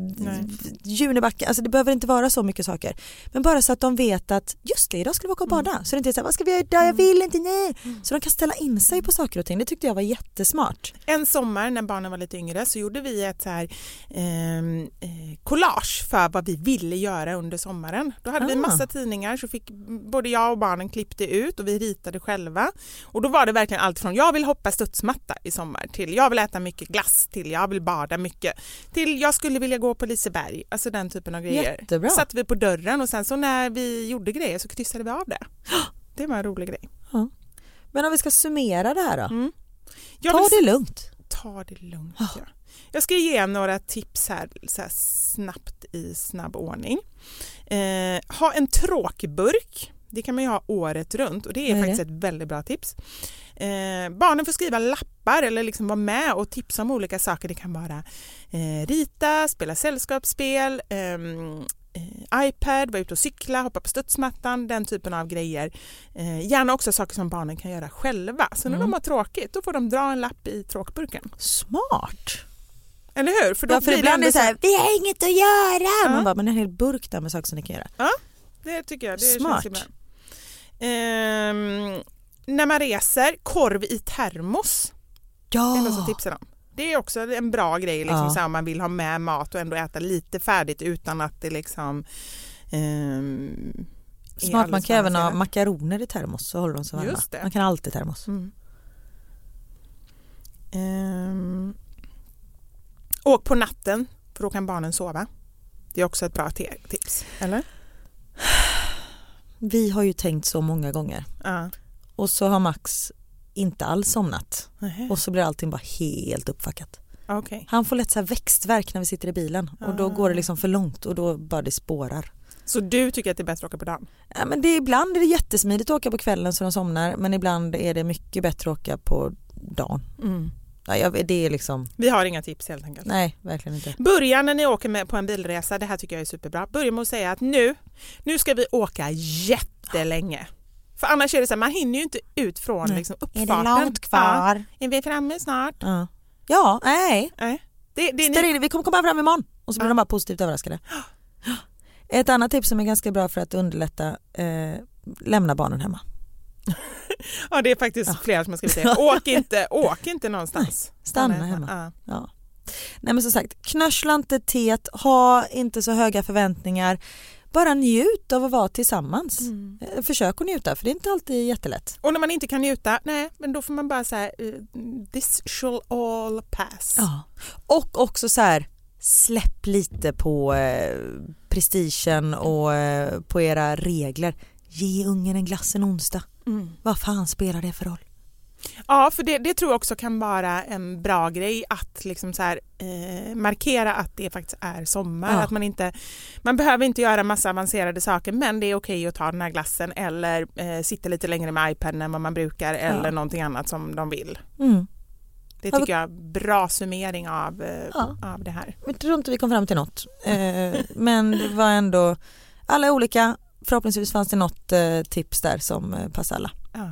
Junebacka, alltså det behöver inte vara så mycket saker. Men bara så att de vet att just det, idag ska vi åka och bada. Mm. Så det inte är så här, vad ska vi göra idag, jag vill inte, nej. Så de kan ställa in sig på saker och ting, det tyckte jag var jättesmart. En sommar när barnen var lite yngre så gjorde vi ett så här, ehm, eh, collage för vad vi ville göra under sommaren. Då hade vi Ah. massa tidningar så fick både jag och barnen klippte ut och vi ritade själva. Och då var det verkligen allt från jag vill hoppa studsmatta i sommar till jag vill äta mycket glass till jag vill bada mycket till jag skulle vilja gå på Liseberg. Alltså den typen av grejer. Jättebra. satte vi på dörren och sen så när vi gjorde grejer så kryssade vi av det. Det var en rolig grej. Men om vi ska summera det här då, Mm. Ta det lugnt. ta det lugnt. Ja. Jag ska ge några tips här, så här snabbt i snabb ordning. Eh, ha en tråkburk. Det kan man ju ha året runt och det är är faktiskt ett väldigt bra tips. Eh, barnen får skriva lappar eller liksom vara med och tipsa om olika saker. Det kan vara eh, rita, spela sällskapsspel, ehm, eh, iPad, vara ute och cykla, hoppa på studsmattan, den typen av grejer. Eh, gärna också saker som barnen kan göra själva. Så när Mm. de har tråkigt då får de dra en lapp i tråkburken. Smart. Eller hur? För då Ja, för ibland är det så här, vi har inget att göra. Ja. Man bara, men en hel burk där med saker som ni kan göra. Det tycker jag. Det Smart. Känns bra. När man reser, korv i termos. Det är någon som Ja, tipsar om. Det är också en bra grej liksom, Ja. så här, om man vill ha med mat och ändå äta lite färdigt utan att det liksom är smart. Man kan även ha makaroner i termos så håller de sig varma. Just det. Man kan alltid termos. Mm. Ehm, åk på natten för då kan barnen sova. Det är också ett bra tips. Eller? Vi har ju tänkt så många gånger Ja. Och så har Max inte alls somnat Nähä. och så blir allting bara helt uppfackat. Okej. Han får lätt så här växtverk när vi sitter i bilen och då Ah. går det liksom för långt och då bara det spårar. Så du tycker att det är bättre att åka på dagen? Ja, men det är, ibland är det jättesmidigt att åka på kvällen så de somnar men ibland är det mycket bättre att åka på dagen. Ja, jag, det är liksom, Vi har inga tips helt enkelt. nej verkligen inte. Börja när ni åker med på en bilresa, det här tycker jag är superbra. Börja med att säga att nu, nu ska vi åka jättelänge. För annars är det så här, man hinner ju inte ut från Nej. liksom, Är uppfarten. det långt kvar? Ja, är vi framme snart? Ja, ja nej. Nej. Det, det, in, vi kommer komma fram imorgon och så blir Ja. de bara positivt överraskade. Ett annat tips som är ganska bra för att underlätta, eh, lämna barnen hemma. ja, det är faktiskt flera som har skrivit det. Åk inte, åk inte någonstans. Stanna Stanna hemma. Ja. Ja. Nej men som sagt, knörsla inte teet, ha inte så höga förväntningar. Bara njut av att vara tillsammans. Mm. Eh, Försök att njuta för det är inte alltid jättelätt. Och när man inte kan njuta, nej, men då får man bara säga this shall all pass. Ja. Och också så här, släpp lite på eh, prestigen och eh, på era regler. Ge ungen en glass en onsdag. Mm. Vad fan spelar det för roll? Ja, för det, det tror jag också kan vara en bra grej att liksom så här, eh, markera att det faktiskt är sommar. Ja. Att man, inte, man behöver inte göra massa avancerade saker men det är okej att ta den här glassen eller eh, sitta lite längre med iPaden än vad man brukar eller Ja. någonting annat som de vill. Mm. Det tycker jag är bra summering av, eh, Ja. av det här. Jag tror inte vi kom fram till något. Eh, men det var ändå, alla olika. Förhoppningsvis fanns det något eh, tips där som passar alla. Ja.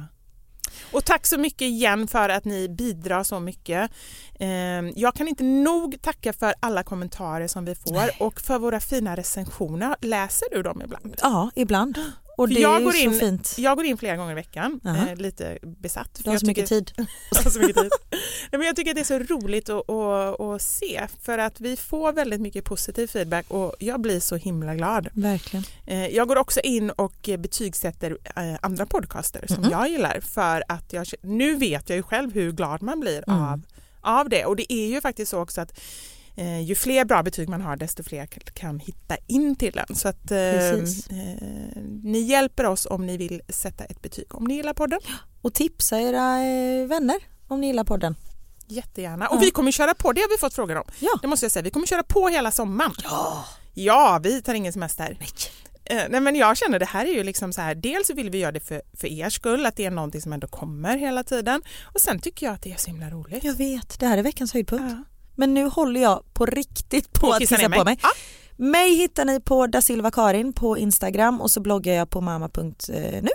Och tack så mycket igen för att ni bidrar så mycket. Ehm, Jag kan inte nog tacka för alla kommentarer som vi får och för våra fina recensioner. Läser du dem ibland? Ja, ibland. Och det jag går in- så fint. Jag går in flera gånger i veckan, eh, lite besatt. för Du har så mycket tycker- tid. Jag har så mycket tid. Nej, men jag tycker att det är så roligt att, att, att se för att vi får väldigt mycket positiv feedback och jag blir så himla glad. Verkligen. Eh, Jag går också in och betygsätter eh, andra podcaster som Mhm. jag gillar för att jag, nu vet jag ju själv hur glad man blir Mm. av, av det och det är ju faktiskt så också att eh, ju fler bra betyg man har desto fler kan hitta in till den. Så att eh, eh, ni hjälper oss om ni vill sätta ett betyg om ni gillar podden. Och tipsa era eh, vänner om ni gillar podden. Jättegärna. Och vi kommer köra på, det har vi fått frågor om. Ja. Det måste jag säga, vi kommer köra på hela sommaren. Ja. Ja, vi tar ingen semester. Nej. Nej men jag känner det här är ju liksom så här, dels vill vi göra det för, för er skull, att det är någonting som ändå kommer hela tiden. Och sen tycker jag att det är så himla roligt. Jag vet, det här är veckans höjdpunkt. Ja. Men nu håller jag på riktigt på Och att kissa på mig. Ja. Mig hittar ni på da Silva Karin på Instagram och så bloggar jag på mamma.nu.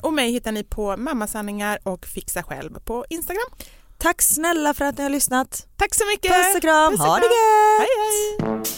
Och mig hittar ni på mammasanningar och fixa själv på Instagram. Tack snälla för att ni har lyssnat. Tack så mycket! Puss och kram, Puss och ha det kram. gött! Hej hej!